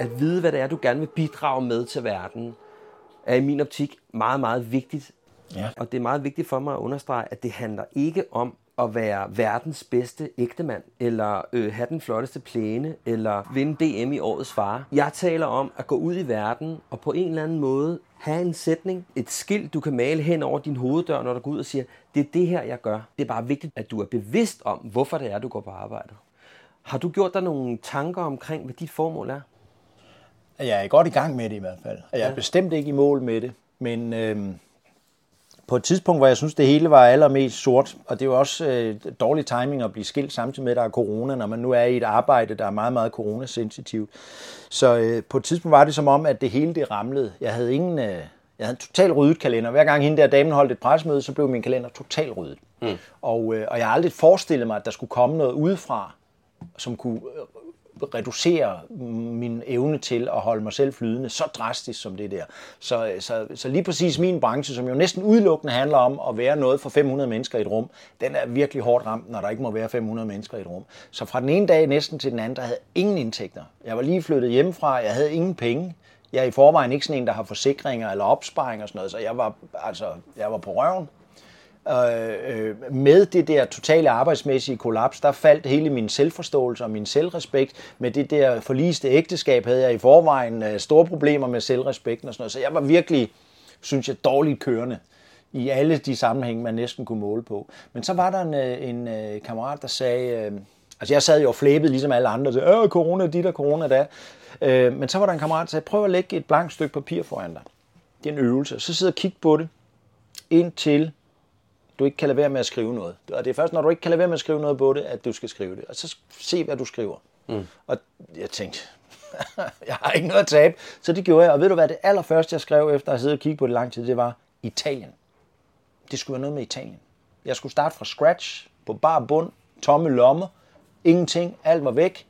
At vide, hvad det er, du gerne vil bidrage med til verden, er i min optik meget, meget vigtigt. Ja. Og det er meget vigtigt for mig at understrege, at det handler ikke om at være verdens bedste ægtemand, eller øh, have den flotteste plæne, eller vinde DM i årets far. Jeg taler om at gå ud i verden og på en eller anden måde have en sætning, et skilt, du kan male hen over din hoveddør, når du går ud og siger, det er det her, jeg gør. Det er bare vigtigt, at du er bevidst om, hvorfor det er, du går på arbejde. Har du gjort dig nogle tanker omkring, hvad dit formål er? Jeg er godt i gang med det i hvert fald. Jeg er ja. bestemt ikke i mål med det, men øhm, på et tidspunkt, hvor jeg synes, det hele var allermest sort, og det er jo også øh, dårlig timing at blive skilt samtidig med, at der er corona, når man nu er i et arbejde, der er meget, meget coronasensitivt. Så øh, på et tidspunkt var det som om, at det hele det ramlede. Jeg havde ingen... Øh, jeg havde en total ryddet kalender. Hver gang hende der damen holdt et pressemøde, så blev min kalender totalt ryddet. Mm. Og, øh, og jeg har aldrig forestillet mig, at der skulle komme noget udefra, som kunne reducere min evne til at holde mig selv flydende så drastisk som det der. Så, så, så lige præcis min branche, som jo næsten udelukkende handler om at være noget for 500 mennesker i et rum, den er virkelig hårdt ramt, når der ikke må være 500 mennesker i et rum. Så fra den ene dag næsten til den anden, der havde ingen indtægter. Jeg var lige flyttet hjemmefra, jeg havde ingen penge. Jeg er i forvejen ikke sådan en, der har forsikringer eller opsparinger og sådan noget, så jeg var, altså, jeg var på røven. Øh, øh, med det der totale arbejdsmæssige kollaps, der faldt hele min selvforståelse og min selvrespekt. Med det der forliste ægteskab havde jeg i forvejen øh, store problemer med selvrespekten og sådan noget. Så jeg var virkelig, synes jeg, dårligt kørende i alle de sammenhænge, man næsten kunne måle på. Men så var der en, øh, en, en kammerat, der sagde... altså jeg sad jo og flæbede ligesom alle andre, så øh, corona dit og corona da. men så var der en kammerat, der sagde, prøv at lægge et blankt stykke papir foran dig. Det er en øvelse. Så sidder og kig på det, indtil du ikke kan lade være med at skrive noget. Og det er først, når du ikke kan lade være med at skrive noget på det, at du skal skrive det. Og så se, hvad du skriver. Mm. Og jeg tænkte, jeg har ikke noget at tabe. Så det gjorde jeg. Og ved du hvad, det allerførste, jeg skrev efter at have siddet og kigget på det lang tid, det var Italien. Det skulle være noget med Italien. Jeg skulle starte fra scratch, på bar bund, tomme lommer, ingenting, alt var væk.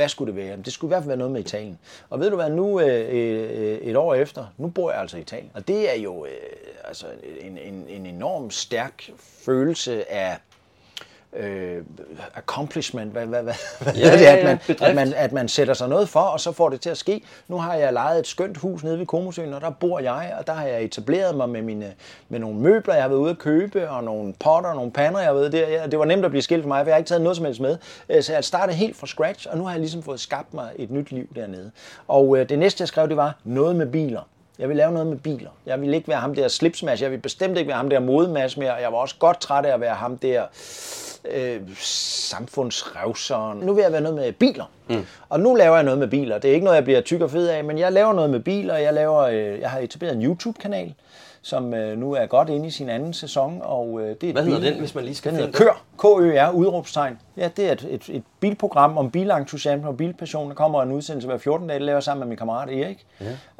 Hvad skulle det være? Det skulle i hvert fald være noget med Italien. Og ved du hvad, nu øh, øh, et år efter, nu bor jeg altså i Italien. Og det er jo øh, altså en, en, en enorm stærk følelse af øh, accomplishment, hvad, hvad, hvad, hvad Ja, det at man, bedrift. at, man, at man sætter sig noget for, og så får det til at ske. Nu har jeg lejet et skønt hus nede ved Komosøen, og der bor jeg, og der har jeg etableret mig med, mine, med nogle møbler, jeg har været ude at købe, og nogle potter, og nogle pander, jeg har været der. Ja, Det var nemt at blive skilt for mig, for jeg har ikke taget noget som helst med. Øh, Så jeg startede helt fra scratch, og nu har jeg ligesom fået skabt mig et nyt liv dernede. Og øh, det næste, jeg skrev, det var noget med biler. Jeg vil lave noget med biler. Jeg vil ikke være ham der slipsmash. Jeg vil bestemt ikke være ham der modemash mere. Jeg var også godt træt af at være ham der øh, samfundsrevseren. Nu vil jeg være noget med biler. Mm. Og nu laver jeg noget med biler. Det er ikke noget, jeg bliver tyk og fed af, men jeg laver noget med biler. Jeg, laver, øh, jeg har etableret en YouTube-kanal, som øh, nu er godt inde i sin anden sæson. Og, øh, det er Hvad hedder bil- den, hvis man lige skal den hedder finde Kør, K-Ø-R, udråbstegn. Ja, det er et, et, et bilprogram om bilentusiasme og bilpassion. Der kommer en udsendelse hver 14 dage, det laver jeg sammen med min kammerat Erik.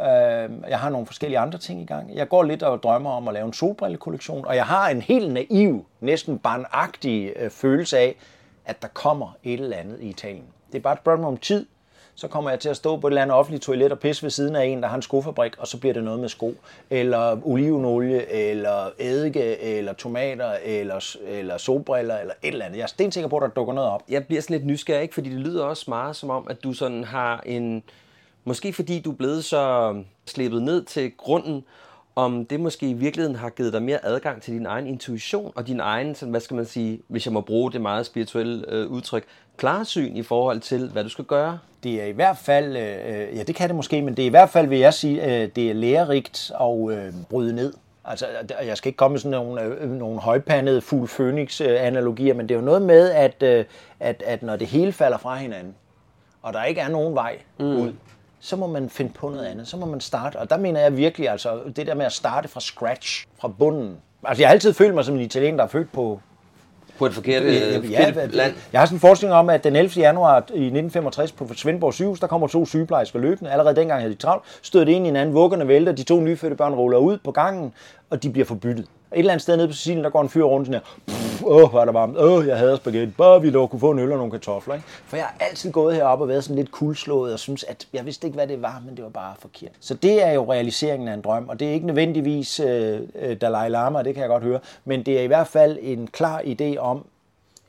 Ja. Øh, jeg har nogle forskellige andre ting i gang. Jeg går lidt og drømmer om at lave en solbrillekollektion, og jeg har en helt naiv, næsten barnagtig øh, følelse af, at der kommer et eller andet i Italien. Det er bare et spørgsmål om tid, så kommer jeg til at stå på et eller andet offentligt toilet og pisse ved siden af en, der har en skofabrik, og så bliver det noget med sko, eller olivenolie, eller eddike, eller tomater, eller, eller solbriller, eller et eller andet. Jeg er stensikker på, at der dukker noget op. jeg bliver sådan lidt nysgerrig, ikke? fordi det lyder også meget som om, at du sådan har en... Måske fordi du er blevet så slippet ned til grunden, om det måske i virkeligheden har givet dig mere adgang til din egen intuition og din egen, sådan, hvad skal man sige, hvis jeg må bruge det meget spirituelle øh, udtryk, klarsyn i forhold til, hvad du skal gøre. Det er i hvert fald, øh, ja det kan det måske, men det er i hvert fald, vil jeg sige, øh, det er lærerigt at øh, bryde ned. Altså, jeg skal ikke komme med sådan nogle, øh, nogle højpandede fugl phoenix øh, analogier, men det er jo noget med, at, øh, at, at når det hele falder fra hinanden, og der ikke er nogen vej mm. ud, så må man finde på noget andet. Så må man starte. Og der mener jeg virkelig, altså det der med at starte fra scratch, fra bunden. Altså jeg har altid følt mig som en italiener, der er født på På et forkert, Ja, øh, ja, land. Jeg har sådan en forskning om, at den 11. januar i 1965 på Svendborg sygehus, der kommer to sygeplejersker løbende. Allerede dengang havde de travlt. Stødte ind i hinanden, vuggerne vælter, de to nyfødte børn ruller ud på gangen, og de bliver forbyttet. Et eller andet sted nede på Sicilien, der går en fyr rundt sådan her. Åh, hvor er der varmt. Åh, jeg hader spaghetti. Bare vi dog kunne få en øl og nogle kartofler. Ikke? For jeg har altid gået heroppe og været sådan lidt kuldslået og synes, at jeg vidste ikke, hvad det var, men det var bare forkert. Så det er jo realiseringen af en drøm, og det er ikke nødvendigvis øh, øh, Dalai Lama, det kan jeg godt høre, men det er i hvert fald en klar idé om,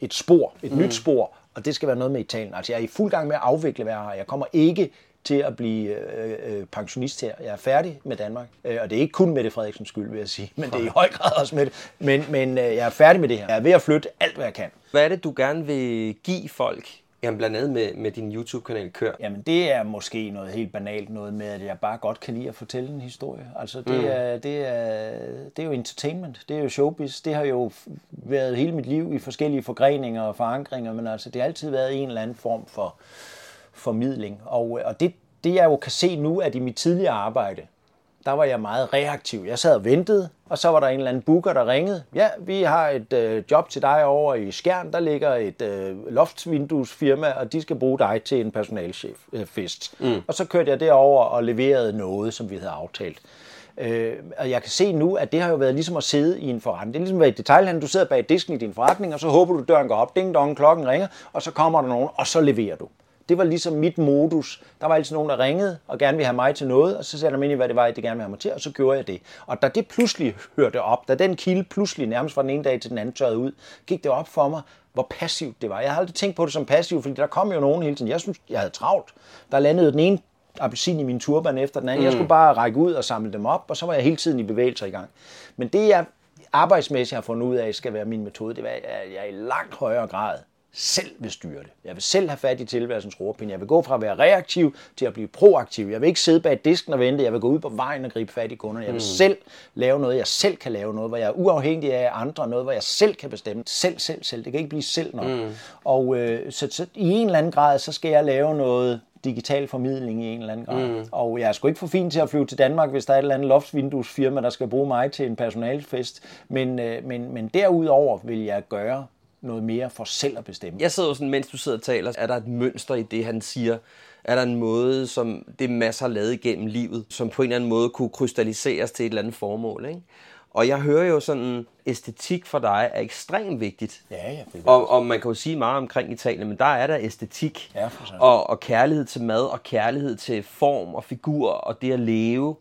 et spor, et mm. nyt spor, og det skal være noget med Italien. Altså jeg er i fuld gang med at afvikle, hvad jeg har. Jeg kommer ikke til at blive øh, øh, pensionist her. Jeg er færdig med Danmark, øh, og det er ikke kun Mette Frederiksens skyld, vil jeg sige, men det er i høj grad også med det. Men, men øh, jeg er færdig med det her. Jeg er ved at flytte alt, hvad jeg kan. Hvad er det, du gerne vil give folk? Jamen blandt andet med, med din YouTube-kanal Kør. Jamen det er måske noget helt banalt noget med, at jeg bare godt kan lide at fortælle en historie. Altså det, mm. er, det, er, det er jo entertainment, det er jo showbiz. Det har jo været hele mit liv i forskellige forgreninger og forankringer, men altså det har altid været en eller anden form for formidling. Og, og det, det jeg jo kan se nu, at i mit tidligere arbejde, der var jeg meget reaktiv. Jeg sad og ventede, og så var der en eller anden booker, der ringede. Ja, vi har et øh, job til dig over i Skjern. Der ligger et øh, loftsvinduesfirma, og de skal bruge dig til en personalchef-fest. Øh, mm. Og så kørte jeg derover og leverede noget, som vi havde aftalt. Øh, og jeg kan se nu, at det har jo været ligesom at sidde i en forretning. Det er ligesom at være i detaljhandel. Du sidder bag disken i din forretning, og så håber du, døren går op, ding dong, klokken ringer, og så kommer der nogen, og så leverer du. Det var ligesom mit modus. Der var altid nogen, der ringede og gerne ville have mig til noget, og så satte jeg mig ind i, hvad det var, de gerne ville have mig til, og så gjorde jeg det. Og da det pludselig hørte op, da den kilde pludselig nærmest fra den ene dag til den anden tørrede ud, gik det op for mig, hvor passivt det var. Jeg har aldrig tænkt på det som passivt, fordi der kom jo nogen hele tiden. Jeg synes, jeg havde travlt. Der landede den ene appelsin i min turban efter den anden. Mm. Jeg skulle bare række ud og samle dem op, og så var jeg hele tiden i bevægelser i gang. Men det, jeg arbejdsmæssigt har fundet ud af, skal være min metode, det er, at jeg i langt højere grad selv vil styre det. Jeg vil selv have fat i tilværelsens roerpinde. Jeg vil gå fra at være reaktiv til at blive proaktiv. Jeg vil ikke sidde bag disken og vente. Jeg vil gå ud på vejen og gribe fat i kunderne. Jeg vil mm. selv lave noget, jeg selv kan lave noget, hvor jeg er uafhængig af andre, noget, hvor jeg selv kan bestemme. Selv, selv, selv. Det kan ikke blive selv nok. Mm. Og øh, så, så i en eller anden grad, så skal jeg lave noget digital formidling i en eller anden grad. Mm. Og jeg er sgu ikke for fin til at flyve til Danmark, hvis der er et eller andet loftsvinduesfirma, der skal bruge mig til en personalfest. Men, øh, men, men derudover vil jeg gøre noget mere for selv at bestemme. Jeg sidder jo sådan, mens du sidder og taler, er der et mønster i det, han siger? Er der en måde, som det masser har lavet igennem livet, som på en eller anden måde kunne krystalliseres til et eller andet formål, ikke? Og jeg hører jo sådan, æstetik for dig er ekstremt vigtigt. Ja, ja. Det og, og man kan jo sige meget omkring Italien, men der er der æstetik Ja, og, og kærlighed til mad og kærlighed til form og figur og det at leve.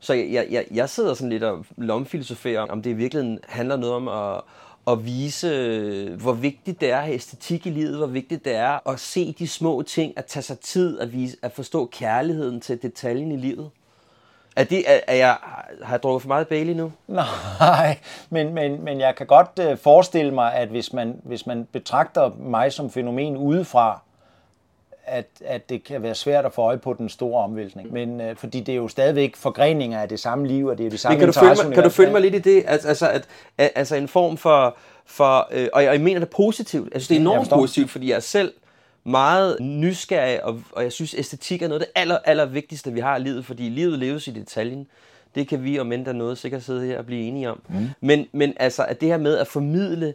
Så jeg, jeg, jeg, jeg sidder sådan lidt og lomfilosoferer, om det i virkeligheden handler noget om at, at vise, hvor vigtigt det er at have æstetik i livet, hvor vigtigt det er at se de små ting, at tage sig tid, at, vise, at forstå kærligheden til detaljen i livet. Er, det, er, er jeg, har jeg drukket for meget Bailey nu? Nej, men, men, men jeg kan godt øh, forestille mig, at hvis man, hvis man betragter mig som fænomen udefra, at, at det kan være svært at få øje på den store omvæltning. Men øh, fordi det er jo stadigvæk forgreninger af det samme liv, og det er det samme Men kan, du følge mig, kan du følge mig lidt i det? Altså, altså, at, at, altså en form for... for øh, og, jeg, og jeg mener det positivt. Jeg synes, det er enormt positivt, fordi jeg er selv meget nysgerrig, og, og jeg synes, æstetik er noget af det aller, aller vigtigste, vi har i livet, fordi livet leves i detaljen. Det kan vi, om end der er noget, sikkert sidde her og blive enige om. Mm. Men, men altså, at det her med at formidle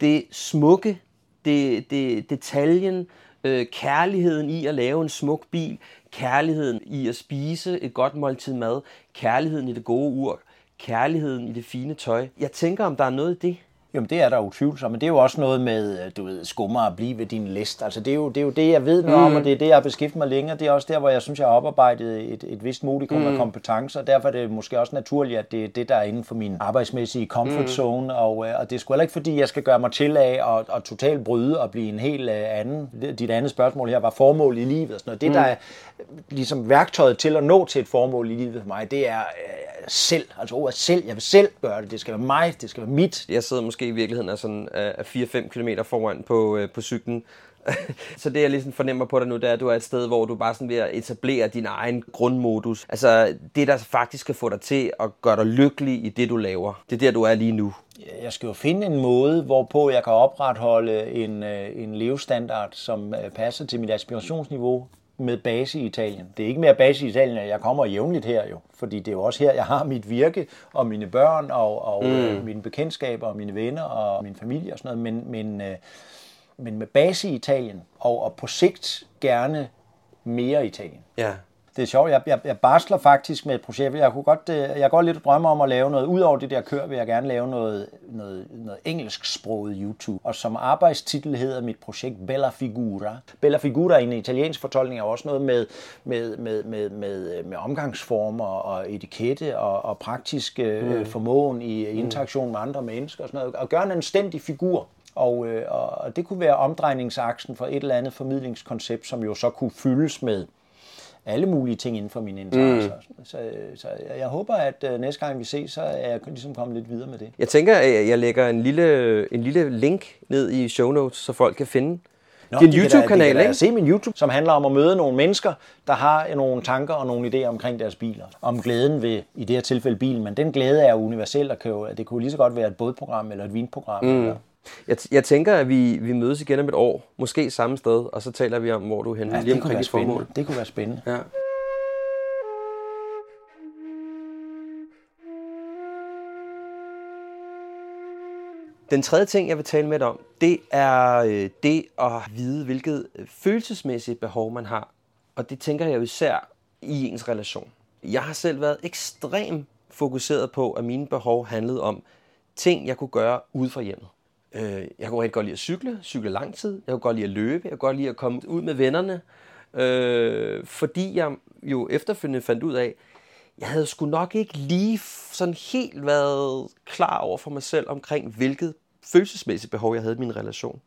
det smukke, det, det, detaljen, øh, kærligheden i at lave en smuk bil, kærligheden i at spise et godt måltid mad, kærligheden i det gode ur, kærligheden i det fine tøj. Jeg tænker, om der er noget i det. Jamen det er der utvivlsomt, men det er jo også noget med, øh, du ved, skummer at blive ved din list. Altså det er jo det, er jo det jeg ved noget mm. om, og det er det, jeg har beskæftiget mig længere. Det er også der, hvor jeg synes, jeg har oparbejdet et, et vist modikum mm. af kompetencer, og derfor er det måske også naturligt, at det er det, der er inden for min arbejdsmæssige comfort zone, og, øh, og det er sgu heller ikke, fordi jeg skal gøre mig til af og, og totalt bryde og blive en helt øh, anden. Dit andet spørgsmål her var formål i livet og sådan noget. Det, der er ligesom værktøjet til at nå til et formål i livet for mig, det er øh, selv. Altså ordet selv. Jeg vil selv gøre det. Det skal være mig. Det skal være mit. Jeg sidder måske i virkeligheden er, sådan øh, er 4-5 km foran på, øh, på cyklen. så det jeg ligesom fornemmer på dig nu, det er, at du er et sted, hvor du bare sådan ved at etablere din egen grundmodus. Altså det, der faktisk skal få dig til at gøre dig lykkelig i det, du laver. Det er der, du er lige nu. Jeg skal jo finde en måde, hvorpå jeg kan opretholde en, øh, en levestandard, som øh, passer til mit aspirationsniveau med base i Italien. Det er ikke mere base i Italien, at jeg kommer jævnligt her jo, fordi det er jo også her, jeg har mit virke og mine børn og, og mm. mine bekendtskaber og mine venner og min familie og sådan noget, men, men, øh, men med base i Italien og, og på sigt gerne mere Italien. Ja. Det er sjovt, jeg, jeg, jeg barsler faktisk med et projekt. Jeg kunne godt, øh, jeg går lidt og drømmer om at lave noget. Udover det der kør, vil jeg gerne lave noget, noget, noget engelsksproget YouTube. Og som arbejdstitel hedder mit projekt Bella Figura. Bella Figura i en italiensk fortolkning er også noget med, med, med, med, med, med omgangsformer og etikette og, og praktisk mm. formåen i interaktion med andre mennesker og sådan noget. Og gøre en anstændig figur. Og, øh, og det kunne være omdrejningsaksen for et eller andet formidlingskoncept, som jo så kunne fyldes med alle mulige ting inden for mine interesser. Mm. Så, så jeg, jeg håber, at uh, næste gang vi ses, så er jeg ligesom kommet lidt videre med det. Jeg tænker, at jeg lægger en lille, en lille link ned i show notes, så folk kan finde Nå, din YouTube-kanal, ikke? Se min YouTube, som handler om at møde nogle mennesker, der har nogle tanker og nogle idéer omkring deres biler. Om glæden ved, i det her tilfælde bilen, men den glæde er universel, kan jo, det kunne lige så godt være et bådprogram eller et vinprogram. Mm. Eller, Jeg, jeg tænker, at vi, vi mødes igen om et år, måske samme sted, og så taler vi om, hvor du er henne, ja, lige det kunne være formål. spændende. Det kunne være spændende. Ja. Den tredje ting, jeg vil tale med dig om, det er øh, det at vide, hvilket øh, følelsesmæssigt behov man har. Og det tænker jeg især i ens relation. Jeg har selv været ekstremt fokuseret på, at mine behov handlede om ting, jeg kunne gøre ude fra hjemmet. Øh, Jeg kunne rigtig godt lide at cykle, cykle lang tid. Jeg kunne godt lide at løbe. Jeg kunne godt lide at komme ud med vennerne. Øh, fordi jeg jo efterfølgende fandt ud af, jeg havde sgu nok ikke lige sådan helt været klar over for mig selv omkring, hvilket følelsesmæssigt behov jeg havde i min relation.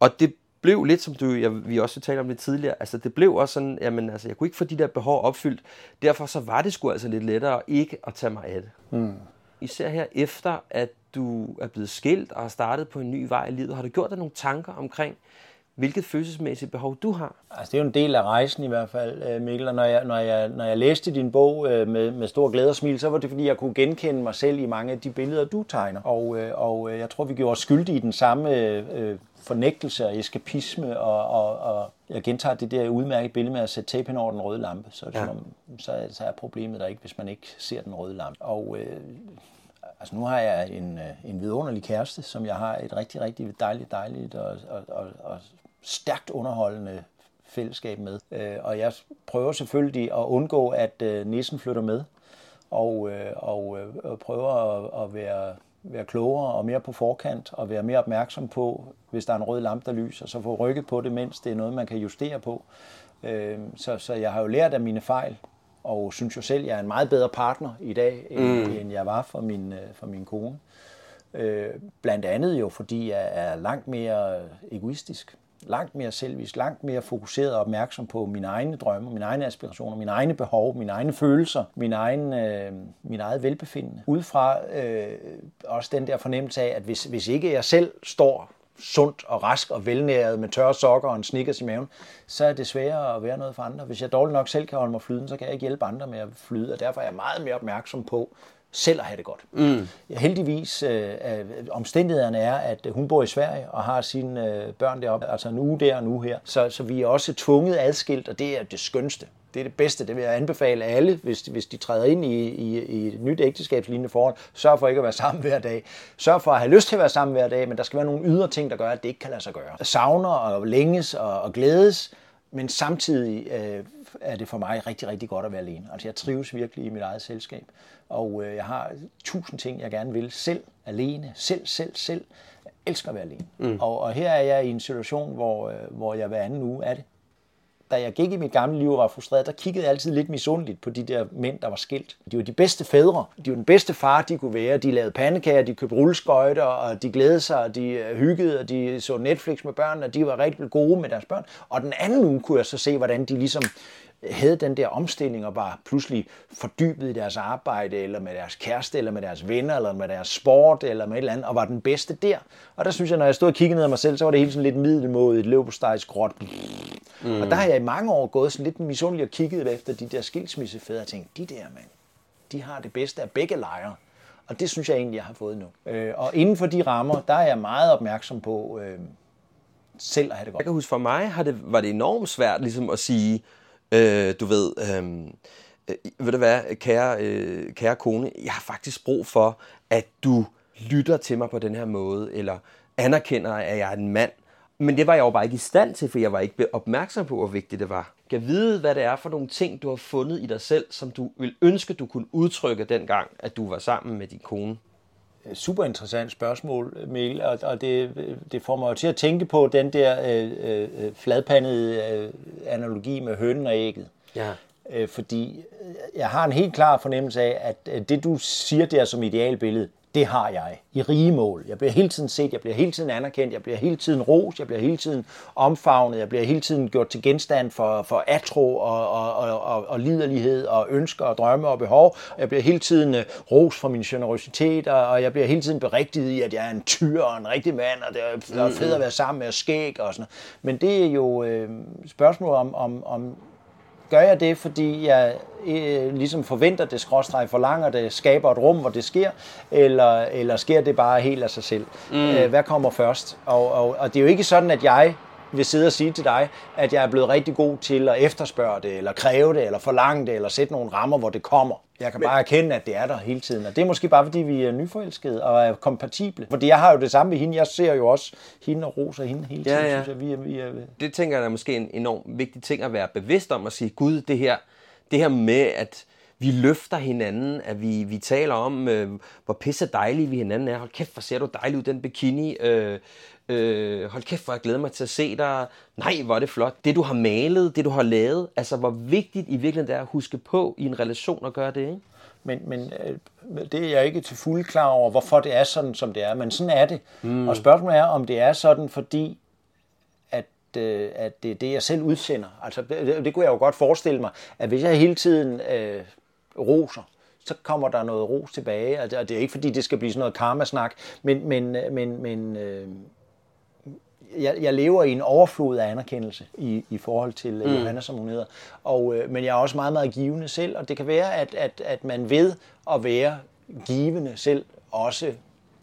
Og det blev lidt, som du, jeg, vi også talte om lidt tidligere, altså det blev også sådan, jamen altså, jeg kunne ikke få de der behov opfyldt. Derfor så var det sgu altså lidt lettere ikke at tage mig af det. Mm. Især her efter, at du er blevet skilt og har startet på en ny vej i livet, har du gjort dig nogle tanker omkring, hvilket følelsesmæssigt behov du har. Altså, det er jo en del af rejsen i hvert fald, øh, Mikkel. Og når jeg, når jeg, når jeg læste din bog øh, med, med stor glæde og smil, så var det, fordi jeg kunne genkende mig selv i mange af de billeder, du tegner. Og, øh, og jeg tror, vi gjorde os skyldige i den samme øh, fornægtelse og eskapisme, og, og, og jeg gentager det der udmærket billede med at sætte tape hen over den røde lampe, så, ja. som, så, så er problemet der ikke, hvis man ikke ser den røde lampe. Og øh, altså nu har jeg en, en vidunderlig kæreste, som jeg har et rigtig, rigtig dejligt, dejligt og, og, og, og stærkt underholdende fællesskab med. Øh, og jeg prøver selvfølgelig at undgå, at øh, nissen flytter med, og, øh, og prøver at, at være, være klogere og mere på forkant, og være mere opmærksom på, hvis der er en rød lampe, der lyser, så få rykket på det, mens det er noget, man kan justere på. Så, så jeg har jo lært af mine fejl, og synes jo selv, at jeg er en meget bedre partner i dag, end, mm. end jeg var for min, for min kone. Blandt andet jo, fordi jeg er langt mere egoistisk langt mere selvisk, langt mere fokuseret og opmærksom på mine egne drømme, mine egne aspirationer, mine egne behov, mine egne følelser, min egen, øh, min eget velbefindende. Udefra øh, også den der fornemmelse af, at hvis, hvis ikke jeg selv står sundt og rask og velnæret med tørre sokker og en snickers i maven, så er det sværere at være noget for andre. Hvis jeg dårligt nok selv kan holde mig flyden, så kan jeg ikke hjælpe andre med at flyde, og derfor er jeg meget mere opmærksom på, selv at have det godt. Mm. Heldigvis, øh, øh, omstændighederne er, at hun bor i Sverige og har sine øh, børn deroppe, altså en uge der og uge her. Så, så vi er også tvunget adskilt, og det er det skønste. Det er det bedste. Det vil jeg anbefale alle, hvis, hvis de træder ind i, i, i et nyt ægteskabslignende forhold. Sørg for ikke at være sammen hver dag. Sørg for at have lyst til at være sammen hver dag, men der skal være nogle ydre ting, der gør, at det ikke kan lade sig gøre. Savner og længes og, og glædes, men samtidig øh, er det for mig rigtig, rigtig godt at være alene. Altså jeg trives virkelig i mit eget selskab, og øh, jeg har tusind ting, jeg gerne vil selv, alene, selv, selv, selv. Jeg elsker at være alene. Mm. Og, og her er jeg i en situation, hvor, øh, hvor jeg hver anden uge er det da jeg gik i mit gamle liv og var frustreret, der kiggede jeg altid lidt misundeligt på de der mænd, der var skilt. De var de bedste fædre. De var den bedste far, de kunne være. De lavede pandekager, de købte rulleskøjter, og de glædede sig, og de øh, hyggede, og de så Netflix med børn, og de var rigtig gode med deres børn. Og den anden uge kunne jeg så se, hvordan de ligesom øh, havde den der omstilling og var pludselig fordybet i deres arbejde, eller med deres kæreste, eller med deres venner, eller med deres sport, eller med et eller andet, og var den bedste der. Og der synes jeg, når jeg stod og kiggede ned af mig selv, så var det helt sådan lidt middelmådigt, løbostejs gråt. Mm. Og der har jeg i mange år gået sådan lidt misundelig og kigget efter de der skilsmissefædre og tænkt, de der mand, de har det bedste af begge lejre. Og det synes jeg egentlig, jeg har fået nu. Øh, og inden for de rammer, der er jeg meget opmærksom på øh, selv at have det godt. Jeg kan huske, for mig har det, var det enormt svært ligesom at sige, Øh, du ved, øh, øh, ved du hvad, kære, øh, kære kone, jeg har faktisk brug for, at du lytter til mig på den her måde, eller anerkender, at jeg er en mand. Men det var jeg jo bare ikke i stand til, for jeg var ikke opmærksom på, hvor vigtigt det var. Kan vide, hvad det er for nogle ting, du har fundet i dig selv, som du vil ønske, du kunne udtrykke dengang, at du var sammen med din kone? Super interessant spørgsmål, Mikkel, og, og det, det får mig jo til at tænke på den der øh, øh, fladpandede øh, analogi med hønen og ægget. Ja. Øh, fordi jeg har en helt klar fornemmelse af, at det du siger der som idealbillede, det har jeg i rige mål. Jeg bliver hele tiden set, jeg bliver hele tiden anerkendt, jeg bliver hele tiden ros, jeg bliver hele tiden omfavnet, jeg bliver hele tiden gjort til genstand for, for atro og, og, og, og, og liderlighed og ønsker og drømme og behov. Jeg bliver hele tiden øh, ros for min generøsitet, og, og jeg bliver hele tiden berigtiget i, at jeg er en tyr og en rigtig mand, og det er, er fedt at være sammen med skæg og sådan noget. Men det er jo øh, spørgsmål om, om, om Gør jeg det, fordi jeg øh, ligesom forventer det, skråstreg forlanger det, skaber et rum, hvor det sker, eller, eller sker det bare helt af sig selv? Mm. Øh, hvad kommer først? Og, og, og det er jo ikke sådan, at jeg vil sidde og sige til dig, at jeg er blevet rigtig god til at efterspørge det, eller kræve det, eller forlange det, eller sætte nogle rammer, hvor det kommer. Jeg kan bare erkende, at det er der hele tiden. Og det er måske bare, fordi vi er nyforelskede og er kompatible. Fordi jeg har jo det samme med hende. Jeg ser jo også hende og roser hende hele tiden. Ja, ja. Synes jeg, vi er, vi er... Det tænker jeg er måske en enorm vigtig ting at være bevidst om. At sige, gud, det her, det her med, at vi løfter hinanden, at vi, vi taler om, øh, hvor pisse dejlige vi hinanden er. Hold kæft, hvor ser du dejlig ud, den bikini. Øh, øh, hold kæft, hvor jeg glæder mig til at se dig. Nej, hvor er det flot. Det, du har malet, det, du har lavet. Altså, hvor vigtigt i virkeligheden det er at huske på i en relation at gøre det, ikke? Men, men øh, det er jeg ikke til fuld klar over, hvorfor det er sådan, som det er. Men sådan er det. Mm. Og spørgsmålet er, om det er sådan, fordi at, øh, at det er det, jeg selv udsender. Altså, det, det kunne jeg jo godt forestille mig, at hvis jeg hele tiden øh, roser, så kommer der noget ros tilbage. Og det, og det er ikke fordi, det skal blive sådan noget karmasnak, men, men, men, men øh, jeg, jeg lever i en overflod af anerkendelse i, i forhold til mm. Mm. Johanna, som hun hedder. Og, øh, men jeg er også meget, meget givende selv, og det kan være, at, at, at man ved at være givende selv også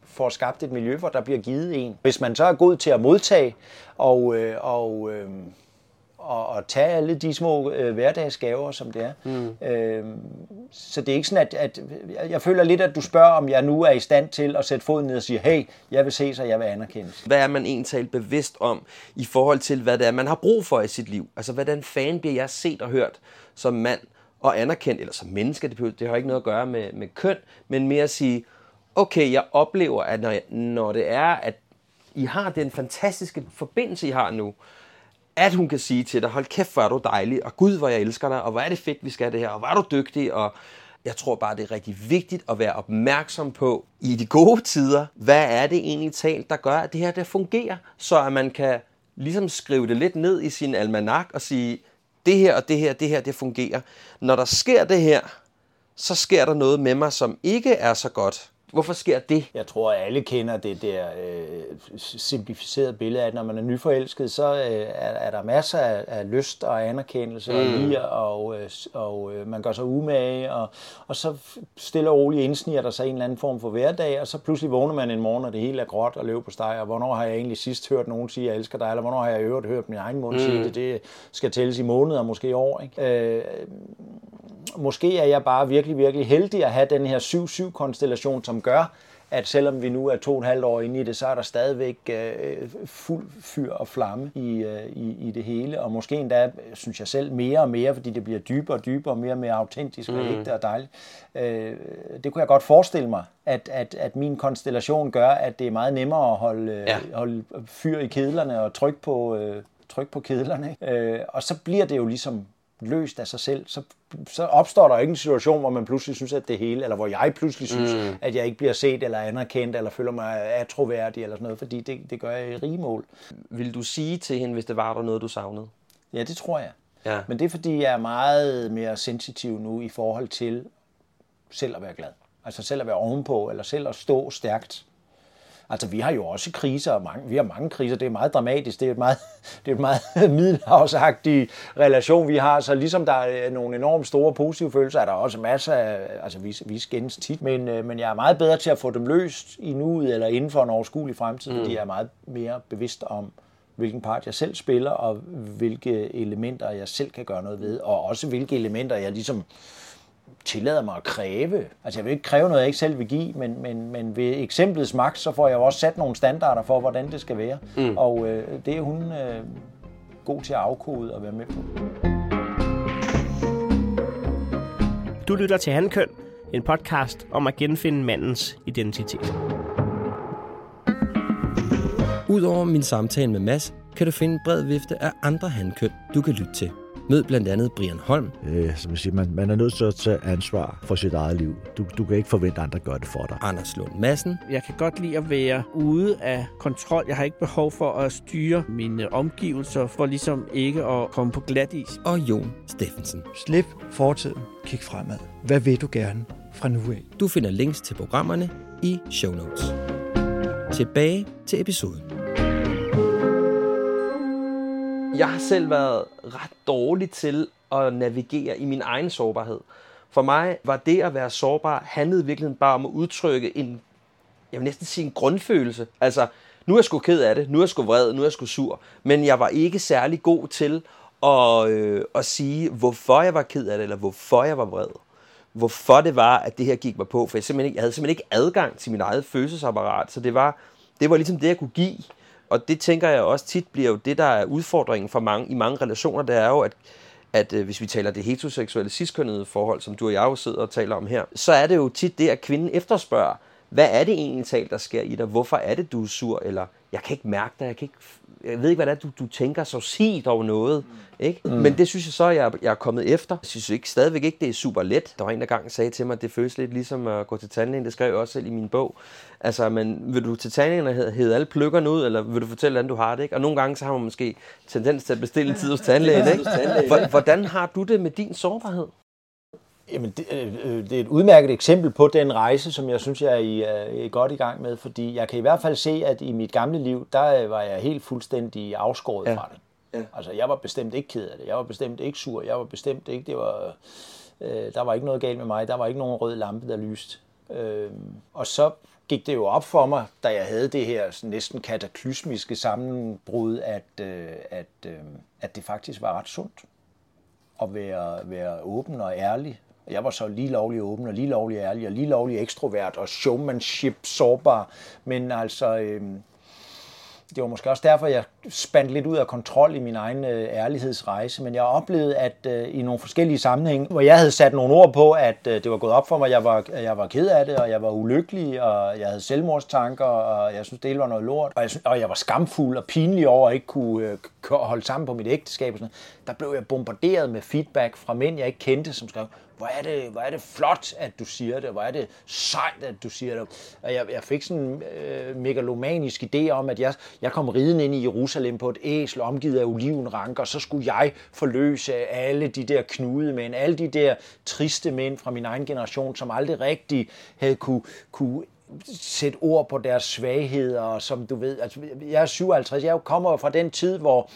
får skabt et miljø, hvor der bliver givet en. Hvis man så er god til at modtage og, øh, og, øh, og, og tage alle de små øh, hverdagsgaver, som det er. Mm. Øh, så det er ikke sådan, at, at jeg føler lidt, at du spørger, om jeg nu er i stand til at sætte foden ned og sige, hey, jeg vil se, så jeg vil anerkendes. Hvad er man egentlig bevidst om i forhold til, hvad det er, man har brug for i sit liv? Altså, hvordan fan bliver jeg set og hørt som mand og anerkendt, eller som menneske? Det, det har ikke noget at gøre med, med køn, men mere at sige, okay, jeg oplever, at når, jeg, når det er, at I har den fantastiske forbindelse, I har nu, at hun kan sige til dig, hold kæft, hvor er du dejlig, og gud, hvor jeg elsker dig, og hvor er det fedt, vi skal det her, og hvor er du dygtig, og jeg tror bare, det er rigtig vigtigt at være opmærksom på i de gode tider, hvad er det egentlig talt, der gør, at det her der fungerer, så at man kan ligesom skrive det lidt ned i sin almanak og sige, det her og det her, det her, det fungerer. Når der sker det her, så sker der noget med mig, som ikke er så godt. Hvorfor sker det? Jeg tror, at alle kender det der øh, simplificerede billede af, at når man er nyforelsket, så øh, er, er der masser af, af lyst og anerkendelse mm. og lir, og, øh, og øh, man gør sig umage, og, og så stille og roligt indsniger der sig en eller anden form for hverdag, og så pludselig vågner man en morgen, og det hele er gråt og løb på steg, og hvornår har jeg egentlig sidst hørt nogen sige, jeg elsker dig, eller hvornår har jeg i øvrigt hørt min egen mund mm. sige det, det skal tælles i måneder, måske år. Ikke? Øh, måske er jeg bare virkelig, virkelig heldig at have den her 7-7-konstellation, som gør, at selvom vi nu er to og et halvt år inde i det, så er der stadigvæk øh, fuld fyr og flamme i, øh, i, i det hele. Og måske endda, synes jeg selv, mere og mere, fordi det bliver dybere og dybere, og mere og mere autentisk og Mm. ægte og dejligt. Øh, det kunne jeg godt forestille mig, at, at, at min konstellation gør, at det er meget nemmere at holde, Ja. ja. holde fyr i kedlerne og trykke på, øh, trykke på kedlerne. Ikke? Øh, og så bliver det jo ligesom løst af sig selv, så, så opstår der ikke en situation, hvor man pludselig synes, at det hele, eller hvor jeg pludselig synes, Mm. at jeg ikke bliver set eller anerkendt, eller føler mig atroværdig, eller sådan noget, fordi det, det gør jeg i rigemål. Vil du sige til hende, hvis det var der noget, du savnede? Ja, det tror jeg. Ja. Men det er, fordi jeg er meget mere sensitiv nu i forhold til selv at være glad. Altså selv at være ovenpå, eller selv at stå stærkt. Altså, vi har jo også kriser, og mange, vi har mange kriser, det er meget dramatisk, det er et meget, det er et meget middelhavsagtig relation, vi har, så ligesom der er nogle enormt store positive følelser, er der også masser af, altså vi, vi skændes tit, men, øh, men jeg er meget bedre til at få dem løst i nuet, eller inden for en overskuelig fremtid, mm. fordi jeg er meget mere bevidst om, hvilken part jeg selv spiller, og hvilke elementer jeg selv kan gøre noget ved, og også hvilke elementer jeg ligesom tillader mig at kræve. Altså jeg vil ikke kræve noget, jeg ikke selv vil give, men, men, men ved eksemplets magt, så får jeg jo også sat nogle standarder for, hvordan det skal være. Mm. Og øh, det er hun øh, god til at afkode og være med på. Du lytter til Handkøn, en podcast om at genfinde mandens identitet. Udover min samtale med Mads, kan du finde en bred vifte af andre handkøn, du kan lytte til. Mød blandt andet Brian Holm, Øh, som jeg siger, man, man er nødt til at tage ansvar for sit eget liv. Du, du kan ikke forvente, at andre gør det for dig. Anders Lund Madsen, Jeg kan godt lide at være ude af kontrol. Jeg har ikke behov for at styre mine omgivelser, for ligesom ikke at komme på glat is. og Jon Steffensen. Slip fortiden. Kig fremad. Hvad vil du gerne fra nu af? Du finder links til programmerne i show notes. Tilbage til episoden. Jeg har selv været ret dårlig til at navigere i min egen sårbarhed. For mig var det at være sårbar handlede virkelig bare om at udtrykke en, jeg vil næsten sige en grundfølelse. Altså, nu er jeg sgu ked af det, nu er jeg sgu vred, nu er jeg sgu sur. Men jeg var ikke særlig god til at, øh, at sige, hvorfor jeg var ked af det, eller hvorfor jeg var vred. Hvorfor det var, at det her gik mig på. For jeg, simpelthen ikke, jeg havde simpelthen ikke adgang til min eget følelsesapparat. Så det var, det var ligesom det, jeg kunne give. Og det tænker jeg også tit bliver jo det, der er udfordringen for mange, i mange relationer. Det er jo, at, at øh, hvis vi taler det heteroseksuelle ciskønnede forhold, som du og jeg jo sidder og taler om her, så er det jo tit det, at kvinden efterspørger, hvad er det egentlig talt, der sker i dig? Hvorfor er det, du er sur? Eller, jeg kan ikke mærke dig, jeg, kan ikke, jeg ved ikke, hvad det er, du, du tænker, så sig dog noget. Ikke? Mm. Men det synes jeg så, jeg, jeg er kommet efter. Jeg synes ikke, stadigvæk ikke, det er super let. Der var en, der gang sagde til mig, at det føles lidt ligesom at gå til tandlægen. Det skrev jeg også selv i min bog. Altså, men vil du til tandlægen og hedde, alle pløkkerne ud, eller vil du fortælle, hvordan du har det? Ikke? Og nogle gange så har man måske tendens til at bestille en tid hos tandlægen. Ikke? Hvor- Hvordan har du det med din sårbarhed? Jamen, det, øh, det er et udmærket eksempel på den rejse, som jeg synes, jeg er, i, er godt i gang med, fordi jeg kan i hvert fald se, at i mit gamle liv, der var jeg helt fuldstændig afskåret ja. fra det. Ja. Altså, jeg var bestemt ikke ked af det. Jeg var bestemt ikke sur. Jeg var bestemt ikke, det var, øh, der var ikke noget galt med mig. Der var ikke nogen rød lampe, der lyste. Øh, og så gik det jo op for mig, da jeg havde det her næsten kataklysmiske sammenbrud, at, øh, at, øh, at det faktisk var ret sundt at være, være åben og ærlig. Jeg var så lige lovlig åben og lige lovlig ærlig og lige lovlig ekstrovert og showmanship sårbar. Men altså, øh, det var måske også derfor, jeg spandt lidt ud af kontrol i min egen øh, ærlighedsrejse, men jeg oplevede, at øh, i nogle forskellige sammenhænge, hvor jeg havde sat nogle ord på, at øh, det var gået op for mig, at jeg var, jeg var ked af det, og jeg var ulykkelig, og jeg havde selvmordstanker, og jeg synes, det hele var noget lort, og jeg, synes, og jeg var skamfuld og pinlig over at ikke kunne øh, holde sammen på mit ægteskab. Og sådan Der blev jeg bombarderet med feedback fra mænd, jeg ikke kendte, som skrev, hvor er det, hvor er det flot, at du siger det, hvor er det sejt, at du siger det. Og jeg, jeg fik sådan en øh, megalomanisk idé om, at jeg, jeg kom ridende ind i Jerusalem på et æsel omgivet af olivenranker, og så skulle jeg forløse alle de der knude mænd, alle de der triste mænd fra min egen generation, som aldrig rigtig havde kunne, kunne sætte ord på deres svagheder, som du ved, altså jeg er 57, jeg kommer fra den tid, hvor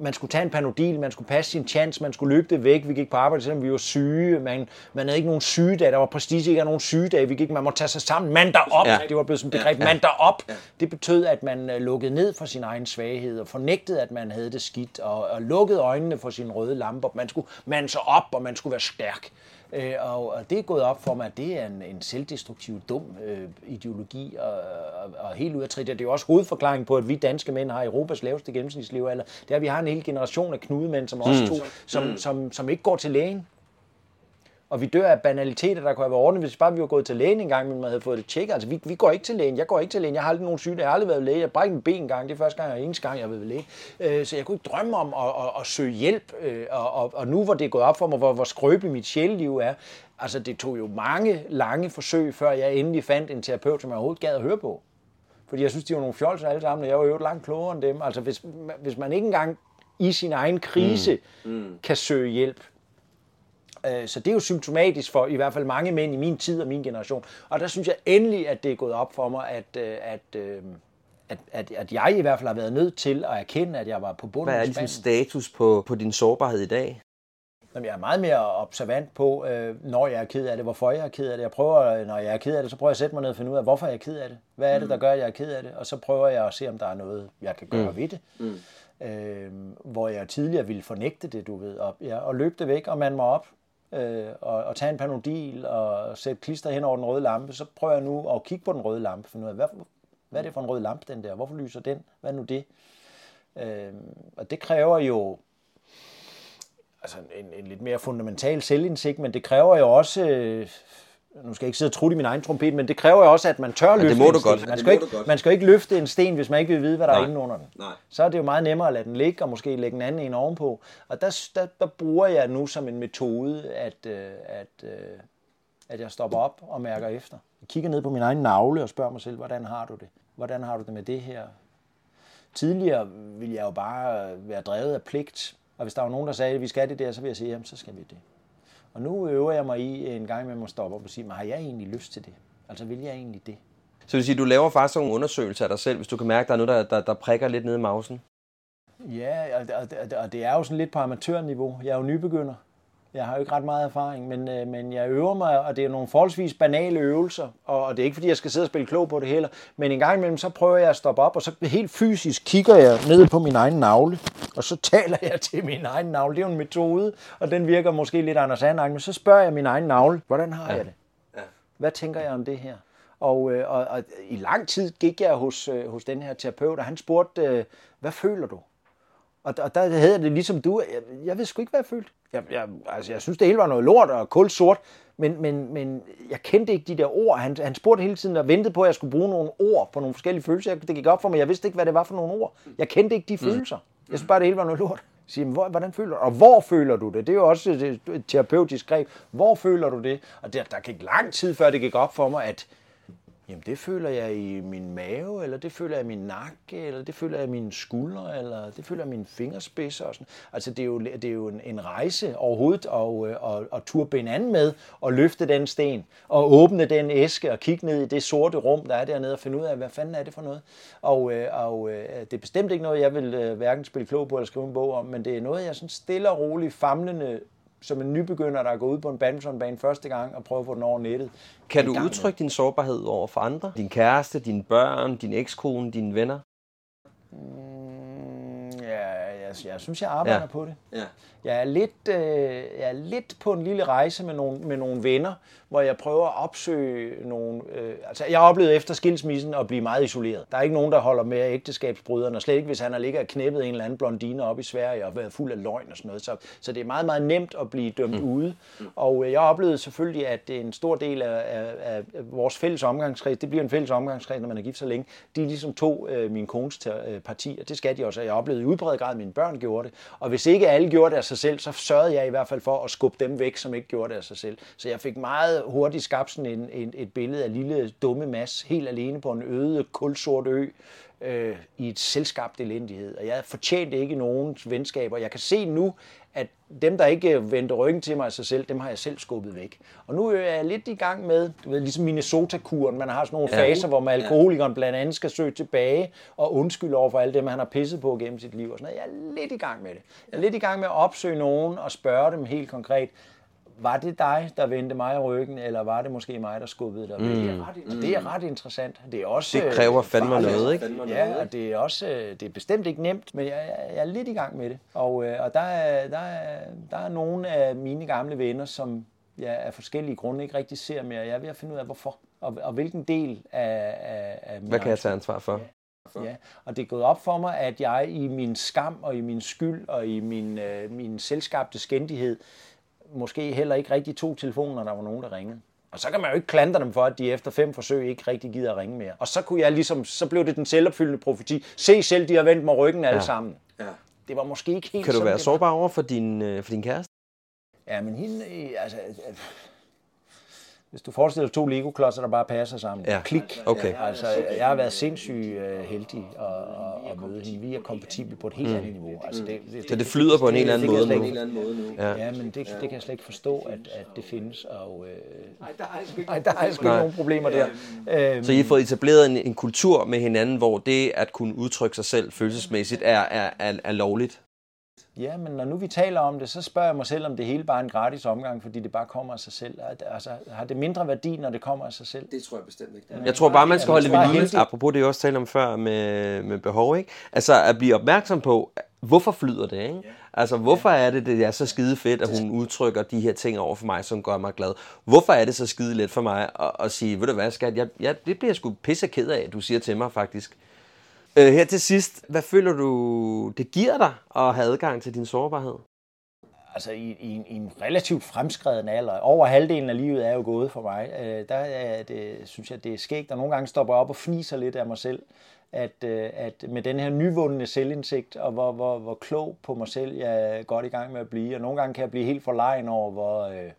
man skulle tage en panodil, man skulle passe sin chance, man skulle løbe det væk, vi gik på arbejde, selvom vi var syge, man, man havde ikke nogen sygedage, der var prestige, ikke nogen sygedage, vi gik, man måtte tage sig sammen, mand der op, ja. det var blevet som begreb, ja. mand der op, ja. det betød, at man øh, lukkede ned for sin egen svaghed, og fornægtede, at man havde det skidt, og, og lukkede øjnene for sine røde lamper, man skulle mande sig op, og man skulle være stærk. Øh, og, og det er gået op for mig, at det er en, en selvdestruktiv, dum øh, ideologi, og, og, og helt ud af trit. Det er jo også hovedforklaringen på, at vi danske mænd har Europas laveste gennemsnitslevealder. Det er, at vi har en hel generation af knudemænd, som også mm. to, som, mm. som, som ikke går til lægen og vi dør af banaliteter, der kunne have været ordentligt, hvis bare vi var gået til lægen en gang, men man havde fået det tjekket. Altså, vi, vi går ikke til lægen. Jeg går ikke til lægen. Jeg har aldrig nogen syge. Jeg har aldrig været læge. Jeg brækker en ben en gang. Det er første gang, og eneste gang, jeg har været læge. Øh, så jeg kunne ikke drømme om at, at, at søge hjælp. Øh, og, og, og, nu, hvor det er gået op for mig, hvor, hvor skrøbeligt mit sjæleliv er, altså, det tog jo mange lange forsøg, før jeg endelig fandt en terapeut, som jeg overhovedet gad at høre på. Fordi jeg synes, de var nogle fjolser alle sammen, og jeg var jo langt klogere end dem. Altså, hvis, hvis man ikke engang i sin egen krise mm. Mm. kan søge hjælp, så det er jo symptomatisk for i hvert fald mange mænd i min tid og min generation. Og der synes jeg endelig, at det er gået op for mig, at, øh, at, øh, at, at, at jeg i hvert fald har været nødt til at erkende, at jeg var på bunden Hvad er ligesom status på, på din sårbarhed i dag? Jamen, jeg er meget mere observant på, når jeg er ked af det, hvorfor jeg er ked af det. Jeg prøver, når jeg er ked af det, så prøver jeg at sætte mig ned og finde ud af, hvorfor jeg er ked af det. Hvad er det, der mm. gør, at jeg er ked af det? Og så prøver jeg at se, om der er noget, jeg kan gøre mm. ved det. Mm. Øh, hvor jeg tidligere ville fornægte det, du ved, og, ja, og løbe det væk og mande mig op øh, og, og tage en panodil og sætte klister hen over den røde lampe, så prøver jeg nu at kigge på den røde lampe, for nu hvad, hvad er det for en rød lampe, den der? Hvorfor lyser den? Hvad er nu det? Øh, og det kræver jo altså en, en lidt mere fundamental selvindsigt, men det kræver jo også øh, nu skal jeg ikke sidde og trutte i min egen trompet, men det kræver jo også, at man tør løfte ja, det må du godt. Man skal, ikke, man skal ikke løfte en sten, hvis man ikke vil vide, hvad der Nej. er inde under den. Nej. Så er det jo meget nemmere at lade den ligge, og måske lægge en anden en ovenpå. Og der, der, der bruger jeg nu som en metode, at, øh, at, øh, at jeg stopper op og mærker efter. Jeg kigger ned på min egen navle og spørger mig selv, hvordan har du det? Hvordan har du det med det her? Tidligere ville jeg jo bare være drevet af pligt, og hvis der var nogen, der sagde, at vi skal det der, så vil jeg sige, jamen så skal vi det. Og nu øver jeg mig i en gang med at stoppe op og sige, har jeg egentlig lyst til det? Altså vil jeg egentlig det? Så det vil sige, du laver faktisk nogle undersøgelser af dig selv, hvis du kan mærke, at der er noget, der, der, der prikker lidt ned i mausen? Ja, og det, og det er jo sådan lidt på amatørniveau. Jeg er jo nybegynder. Jeg har jo ikke ret meget erfaring, men, øh, men jeg øver mig, og det er nogle forholdsvis banale øvelser, og, og det er ikke fordi, jeg skal sidde og spille klog på det heller, men en gang imellem, så prøver jeg at stoppe op, og så helt fysisk kigger jeg ned på min egen navle, og så taler jeg til min egen navle. Det er jo en metode, og den virker måske lidt Anders Sandang, men så spørger jeg min egen navle, hvordan har ja. jeg det? Ja. Hvad tænker jeg om det her? Og, øh, og, og i lang tid gik jeg hos, øh, hos den her terapeut, og han spurgte, øh, hvad føler du? Og, og der havde det ligesom du, jeg, jeg ved sgu ikke, hvad jeg følte. Jeg, jeg, altså, jeg synes, det hele var noget lort og kul sort, men, men, men jeg kendte ikke de der ord. Han, han spurgte hele tiden og ventede på, at jeg skulle bruge nogle ord på nogle forskellige følelser. Det gik op for mig. Jeg vidste ikke, hvad det var for nogle ord. Jeg kendte ikke de mm. følelser. Jeg synes bare, det hele var noget lort. Jeg siger, hvor, hvordan føler du Og hvor føler du det? Det er jo også et, et terapeutisk greb. Hvor føler du det? Og der, der gik lang tid, før det gik op for mig, at Jamen det føler jeg i min mave, eller det føler jeg i min nakke, eller det føler jeg i mine skuldre, eller det føler jeg i mine fingerspidser. Og sådan. Altså det er jo, det er jo en, en rejse overhovedet og, og, og turbe en anden med og løfte den sten og åbne den æske og kigge ned i det sorte rum, der er dernede og finde ud af, hvad fanden er det for noget. Og, øh, og øh, det er bestemt ikke noget, jeg vil øh, hverken spille klog på eller skrive en bog om, men det er noget, jeg sådan stille og roligt famlende som en nybegynder, der går ud på en badmintonbane første gang og prøver at få den over nettet. Kan du udtrykke din sårbarhed over for andre? Din kæreste, dine børn, din ekskone, dine venner? Mm, jeg, jeg synes, jeg arbejder Ja. på det. Ja. Jeg er lidt, øh, jeg er lidt på en lille rejse med nogle, med nogle venner, hvor jeg prøver at opsøge nogle... Øh, altså, jeg har oplevet efter skilsmissen at blive meget isoleret. Der er ikke nogen, der holder med ægteskabsbryderne, og slet ikke, hvis han har ligget og knæppet en eller anden blondine op i Sverige og været fuld af løgn og sådan noget. Så, så det er meget, meget nemt at blive dømt mm. ude. Og øh, jeg oplevede selvfølgelig, at en stor del af, af, af vores fælles omgangskreds, det bliver en fælles omgangskreds, når man er gift så længe, de er ligesom to øh, min kones øh, partier. Det skal de også. og Jeg oplevede i udbredt grad, mine børn gjorde det. Og hvis ikke alle gjorde det af sig selv, så sørgede jeg i hvert fald for at skubbe dem væk, som ikke gjorde det af sig selv. Så jeg fik meget hurtigt skabt sådan en, en, et billede af lille dumme mas, helt alene på en øde, kulsort ø, øh, i et selskabt elendighed. Og jeg fortjente ikke nogens venskaber. Jeg kan se nu, at dem, der ikke vendte ryggen til mig af sig selv, dem har jeg selv skubbet væk. Og nu er jeg lidt i gang med, du ved, ligesom Minnesota-kuren. Man har sådan nogle Ja. faser, hvor man alkoholikeren blandt andet skal søge tilbage og undskylde over for alle dem, han har pisset på gennem sit liv. Og sådan noget. Jeg er lidt i gang med det. Jeg er lidt i gang med at opsøge nogen og spørge dem helt konkret, var det dig, der vendte mig i ryggen, eller var det måske mig, der skubbede dig? Mm. Det, er ret, det er ret interessant. Det er også Det kræver fandme farligt. noget, ikke? Ja, og det er også øh, det er bestemt ikke nemt, men jeg, jeg, er lidt i gang med det. Og, øh, og der, er, der, er, der er nogle af mine gamle venner, som jeg af forskellige grunde ikke rigtig ser mere. Jeg er ved at finde ud af, hvorfor. Og, og hvilken del af, af, af min Hvad kan jeg tage ansvar for? Ja, og det er gået op for mig, at jeg i min skam og i min skyld og i min, øh, min selskabte skændighed måske heller ikke rigtig tog telefonen, når der var nogen, der ringede. Og så kan man jo ikke klandre dem for, at de efter fem forsøg ikke rigtig gider at ringe mere. Og så kunne jeg ligesom, så blev det den selvopfyldende profeti. Se selv, de har vendt mig ryggen alle Ja. sammen. Ja. Det var måske ikke helt Kan du sådan, være sårbar over for din, øh, for din kæreste? Ja, men hende, øh, altså... Hvis du forestiller dig to Lego-klodser, der bare passer sammen. Ja, Klik. okay. Altså, jeg har været sindssygt øh, heldig at, at, at møde hende. Vi er kompatible på et helt Mm. andet niveau. Altså, det, det, Så det flyder på en helt anden måde nu. Ja. Ja, men det, det kan jeg slet ikke forstå, at, at det findes. Og, øh, Nej, der er sgu ikke, nogen problemer der. Øhm, Så I har fået etableret en, en kultur med hinanden, hvor det at kunne udtrykke sig selv følelsesmæssigt er, er, er, er lovligt. Ja, men når nu vi taler om det, så spørger jeg mig selv, om det hele bare er en gratis omgang, fordi det bare kommer af sig selv. Altså, har det mindre værdi, når det kommer af sig selv? Det tror jeg bestemt ikke. Jeg tror bare, man skal holde det ved lige, apropos det, jeg også talte om før med, med behov, ikke? Altså at blive opmærksom på, hvorfor flyder det, ikke? Altså hvorfor er det, det er så skide fedt, at hun udtrykker de her ting over for mig, som gør mig glad? Hvorfor er det så skide let for mig at, at sige, ved du hvad, skat, jeg, jeg, det bliver jeg sgu pisse ked af, at du siger til mig faktisk. Øh, her til sidst, hvad føler du, det giver dig at have adgang til din sårbarhed? altså i, i, en, i en relativt fremskreden alder, over halvdelen af livet er jo gået for mig, øh, der er det, synes jeg, det er skægt, og nogle gange stopper jeg op og fniser lidt af mig selv, at, øh, at med den her nyvundne selvindsigt, og hvor, hvor, hvor klog på mig selv jeg er godt i gang med at blive, og nogle gange kan jeg blive helt forlegen over, hvor, øh,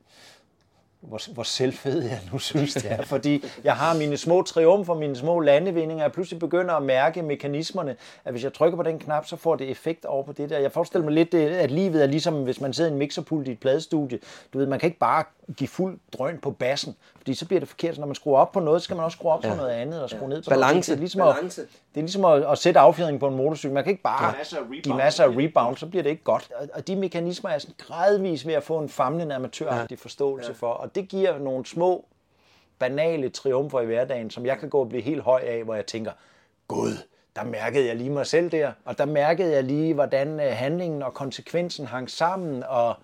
hvor, hvor selvfed jeg nu synes, det er. Fordi jeg har mine små triumfer, mine små landevindinger, og jeg pludselig begynder at mærke mekanismerne, at hvis jeg trykker på den knap, så får det effekt over på det der. Jeg forestiller mig lidt, det- at livet er ligesom, hvis man sidder i en mixerpult i et pladestudie. Du ved, man kan ikke bare give fuld drøn på bassen, fordi så bliver det forkert. Så når man skruer op på noget, så skal man også skrue op på Ja. noget andet, og skrue ned på Balance. noget. Det er ligesom, at, Balance. det er ligesom at, at sætte affjedringen på en motorcykel. Man kan ikke bare Give masser af rebound. give masser af rebound, så bliver det ikke godt. Og- Og de mekanismer er sådan gradvis ved at få en famlende amatøragtig forståelse for, og det giver nogle små, banale triumfer i hverdagen, som jeg kan gå og blive helt høj af, hvor jeg tænker, Gud, der mærkede jeg lige mig selv der, og der mærkede jeg lige, hvordan øh, handlingen og konsekvensen hang sammen, og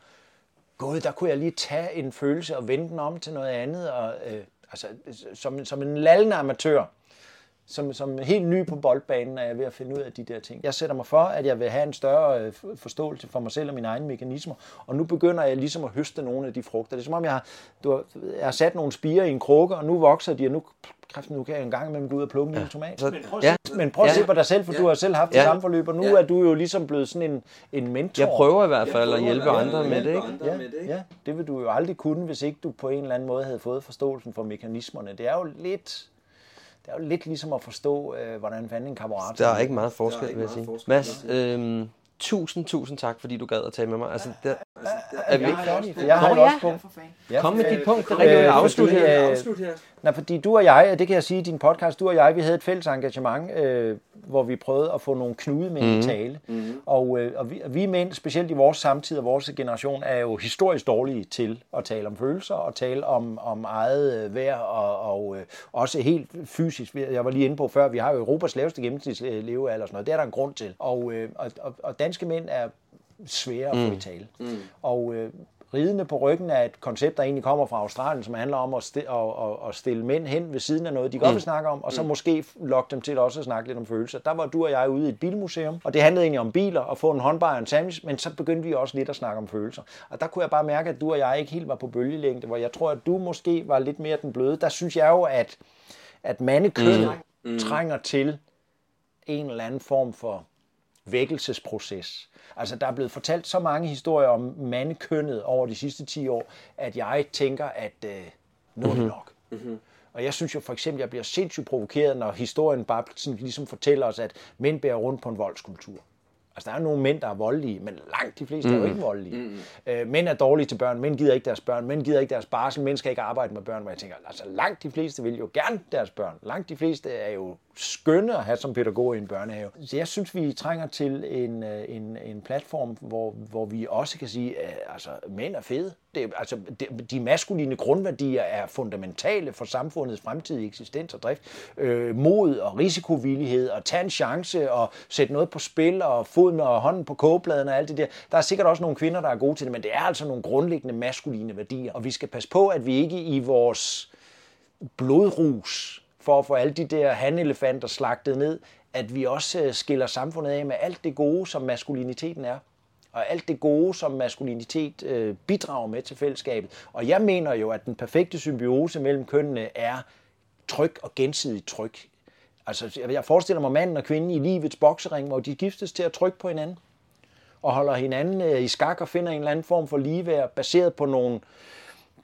Gud, der kunne jeg lige tage en følelse og vende den om til noget andet, og øh, altså, som, som en lallende amatør, som, som helt ny på boldbanen, er jeg ved at finde ud af de der ting. Jeg sætter mig for, at jeg vil have en større øh, forståelse for mig selv og mine egne mekanismer, og nu begynder jeg ligesom at høste nogle af de frugter. Det er som om, jeg har, du har, jeg har sat nogle spirer i en krukke, og nu vokser de, og nu, kræften, nu kan jeg en gang imellem gå ud og plukke en lille tomat. Så, Men prøv at ja, Men prøv at Ja. se på dig selv, for du har selv haft det Ja. samme forløb, og nu Ja. er du jo ligesom blevet sådan en, en mentor. jeg prøver i hvert fald at hjælpe andre med det, ikke? Ja, med det, ikke? ja, det vil du jo aldrig kunne, hvis ikke du på en eller anden måde havde fået forståelsen for mekanismerne. Det er jo lidt det er jo lidt ligesom at forstå, øh, hvordan fanden en kammerat... Der er ikke meget forskel, vil jeg sige. Mads, øhm, tusind, tusind tak, fordi du gad at tage med mig. Altså, det, er vi ikke færdige? Jeg har ja. også punkt. Kom med dit punkt. Det er afslutte her. Afslut her. Nej, fordi du og jeg, det kan jeg sige i din podcast, du og jeg, vi havde et fælles engagement, øh, hvor vi prøvede at få nogle knude med mm. i tale. Mm. Og, øh, og vi, vi mænd, specielt i vores samtid og vores generation, er jo historisk dårlige til at tale om følelser og tale om, om eget øh, værd og, og øh, også helt fysisk. Jeg var lige inde på før, vi har jo Europas laveste gennemsnitslevealder og sådan noget. Det er der en grund til. Og, øh, og, og, og danske mænd er svære at få Mm. i tale. Mm. Og øh, ridende på ryggen er et koncept, der egentlig kommer fra Australien, som handler om at, sti- at, at, at stille mænd hen ved siden af noget, de godt Mm. vil snakke om, og så Mm. måske lokke dem til også at snakke lidt om følelser. Der var du og jeg ude i et bilmuseum, og det handlede egentlig om biler og få en håndbar og en sandwich, men så begyndte vi også lidt at snakke om følelser. Og der kunne jeg bare mærke, at du og jeg ikke helt var på bølgelængde, hvor jeg tror, at du måske var lidt mere den bløde. Der synes jeg jo, at, at mandekønnet Mm. mm. trænger til en eller anden form for vækkelsesproces. Altså, der er blevet fortalt så mange historier om mandekønnet over de sidste 10 år, at jeg tænker, at øh, nu er det Mhm. nok. Mm-hmm. Og jeg synes jo for eksempel, at jeg bliver sindssygt provokeret, når historien bare sådan, ligesom fortæller os, at mænd bærer rundt på en voldskultur. Altså, der er nogle mænd, der er voldelige, men langt de fleste mm. er jo Mm. ikke voldelige. Mm. Øh, mænd er dårlige til børn, mænd gider ikke deres børn, mænd gider ikke deres barsel, mænd skal ikke arbejde med børn, hvor jeg tænker, altså langt de fleste vil jo gerne deres børn. Langt de fleste er jo skønne at have som pædagog i en børnehave. Så jeg synes, vi trænger til en, øh, en, en platform, hvor, hvor vi også kan sige, at altså, mænd er fede. Det, altså, det, de maskuline grundværdier er fundamentale for samfundets fremtidige eksistens og drift. Øh, mod og risikovillighed og tage en chance og sætte noget på spil og foden og hånden på kogebladen og alt det der. Der er sikkert også nogle kvinder, der er gode til det, men det er altså nogle grundlæggende maskuline værdier. Og vi skal passe på, at vi ikke i vores blodrus for at få alle de der handelefanter slagtet ned, at vi også øh, skiller samfundet af med alt det gode, som maskuliniteten er. Og alt det gode, som maskulinitet øh, bidrager med til fællesskabet. Og jeg mener jo, at den perfekte symbiose mellem kønnene er tryk og gensidig tryk. Altså, jeg- jeg forestiller mig manden og kvinden i livets boksering, hvor de giftes til at trykke på hinanden og holder hinanden øh, i skak og finder en eller anden form for ligeværd, baseret på nogle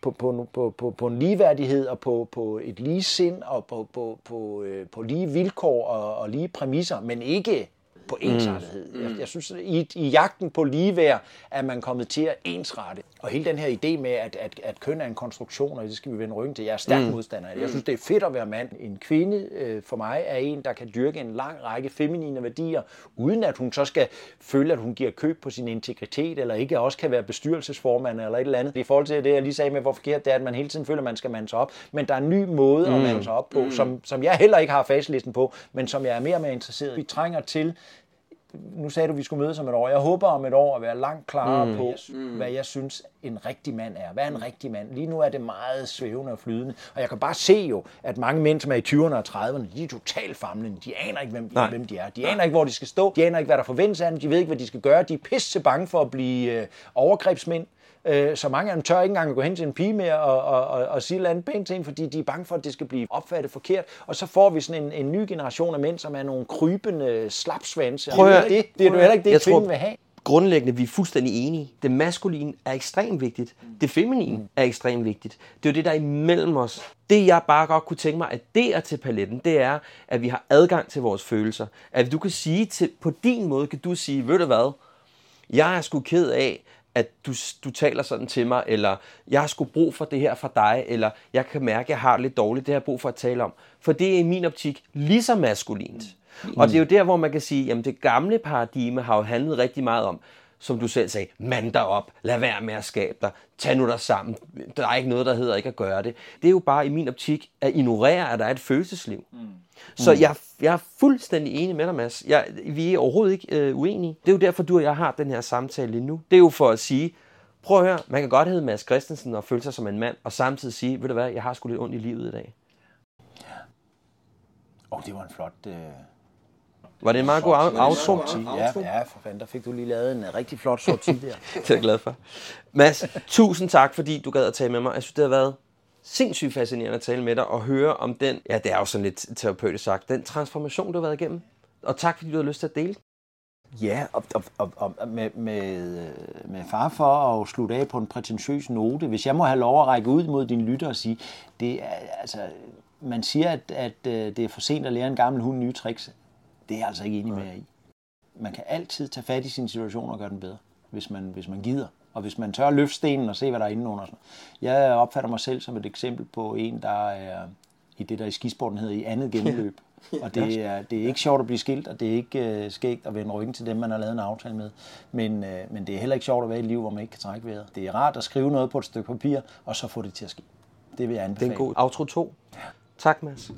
på, på, på, på, på en ligeværdighed og på, på et lige sind og på, på, på, øh, på lige vilkår og, og lige præmisser, men ikke på ensartethed. Mm. Jeg, jeg synes, at i, i jagten på ligeværd er man kommet til at ensrette. Og hele den her idé med, at, at, at køn er en konstruktion, og det skal vi vende ryggen til, jeg er stærk Mm. mm. modstander af det. Jeg synes, det er fedt at være mand. En kvinde øh, for mig er en, der kan dyrke en lang række feminine værdier, uden at hun så skal føle, at hun giver køb på sin integritet, eller ikke også kan være bestyrelsesformand eller et eller andet. I forhold til det, jeg lige sagde med, hvor forkert det er, at man hele tiden føler, at man skal mande sig op. Men der er en ny måde at Mm. mande sig op på, Mm. som, som jeg heller ikke har faselisten på, men som jeg er mere og mere interesseret i. Vi trænger til nu sagde du, at vi skulle mødes om et år. Jeg håber om et år at være langt klarere Mm. mm. på, hvad jeg synes, en rigtig mand er. Hvad er en rigtig mand? Lige nu er det meget svævende og flydende. Og jeg kan bare se jo, at mange mænd, som er i 20'erne og 30'erne, de er totalt famlende. De aner ikke, hvem, Nej. hvem de er. De aner ikke, hvor de skal stå. De aner ikke, hvad der forventes af dem. De ved ikke, hvad de skal gøre. De er pisse bange for at blive øh, overgrebsmænd. Øh, så mange af dem tør ikke engang at gå hen til en pige mere og, og, og, og sige andet pænt til hende, fordi de er bange for, at det skal blive opfattet forkert. Og så får vi sådan en, en ny generation af mænd, som er nogle krybende slapsvanse. Prøv at det, det, det er jo heller ikke det, kvinden tror- vil have. grundlæggende, vi er fuldstændig enige. Det maskuline er ekstremt vigtigt. Det feminine er ekstremt vigtigt. Det er jo det, der er imellem os. Det, jeg bare godt kunne tænke mig at adere til paletten, det er, at vi har adgang til vores følelser. At du kan sige til, på din måde, kan du sige, ved du hvad, jeg er sgu ked af, at du, du taler sådan til mig, eller jeg har sgu brug for det her fra dig, eller jeg kan mærke, at jeg har det lidt dårligt, det har jeg brug for at tale om. For det er i min optik lige så maskulint. Mm. Og det er jo der, hvor man kan sige, jamen det gamle paradigme har jo handlet rigtig meget om, som du selv sagde, mand dig op, lad være med at skabe dig, tag nu dig sammen, der er ikke noget, der hedder ikke at gøre det. Det er jo bare i min optik at ignorere, at der er et følelsesliv. Mm. Så jeg, jeg er fuldstændig enig med dig, Mads. Jeg, vi er overhovedet ikke øh, uenige. Det er jo derfor, du og jeg har den her samtale lige nu. Det er jo for at sige, prøv at høre, man kan godt hedde Mads Christensen og føle sig som en mand, og samtidig sige, ved du hvad, jeg har sgu lidt ondt i livet i dag. Åh, oh, det var en flot... Øh... Var det en meget god af- outro? Sorti. Ja, ja, for fanden, der fik du lige lavet en øh, rigtig flot sorti der. det er jeg glad for. Mads, tusind tak, fordi du gad at tale med mig. Jeg synes, det har været sindssygt fascinerende at tale med dig og høre om den, ja, det er jo sådan lidt terapeutisk sagt, den transformation, du har været igennem. Og tak, fordi du har lyst til at dele. Ja, og, og, og, og med, med, med far for at slutte af på en prætentiøs note, hvis jeg må have lov at række ud mod din lytter og sige, det er, altså, man siger, at, at øh, det er for sent at lære en gammel hund nye tricks. Det er jeg altså ikke enig med jer i. Man kan altid tage fat i sin situation og gøre den bedre, hvis man, hvis man gider. Og hvis man tør at løfte stenen og se, hvad der er inde under. Jeg opfatter mig selv som et eksempel på en, der er i det, der i skisporten hedder i andet gennemløb. Og det er, det er ikke sjovt at blive skilt, og det er ikke uh, skægt at vende ryggen til dem, man har lavet en aftale med. Men, uh, men det er heller ikke sjovt at være i et liv, hvor man ikke kan trække vejret. Det er rart at skrive noget på et stykke papir, og så få det til at ske. Det vil jeg anbefale. Det er en god outro 2. Ja. Tak, Mads.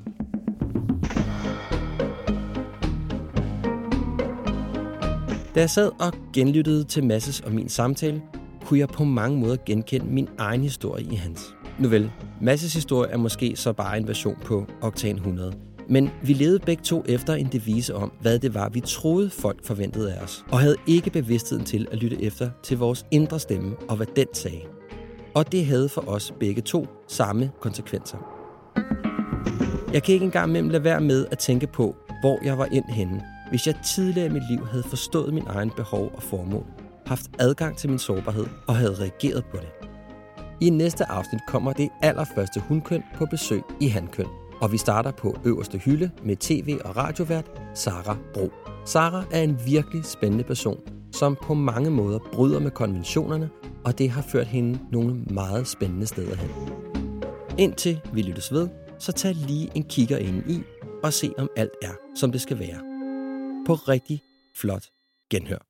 Da jeg sad og genlyttede til Masses og min samtale, kunne jeg på mange måder genkende min egen historie i hans. Nu vel, Masses historie er måske så bare en version på Octane 100. Men vi levede begge to efter en devise om, hvad det var, vi troede folk forventede af os, og havde ikke bevidstheden til at lytte efter til vores indre stemme og hvad den sagde. Og det havde for os begge to samme konsekvenser. Jeg kan ikke engang mellem lade være med at tænke på, hvor jeg var ind henne, hvis jeg tidligere i mit liv havde forstået min egen behov og formål, haft adgang til min sårbarhed og havde reageret på det. I næste afsnit kommer det allerførste hundkøn på besøg i handkøn. Og vi starter på øverste hylde med tv- og radiovært Sara Bro. Sara er en virkelig spændende person, som på mange måder bryder med konventionerne, og det har ført hende nogle meget spændende steder hen. Indtil vi lyttes ved, så tag lige en kigger ind i og se om alt er, som det skal være. På rigtig flot genhør.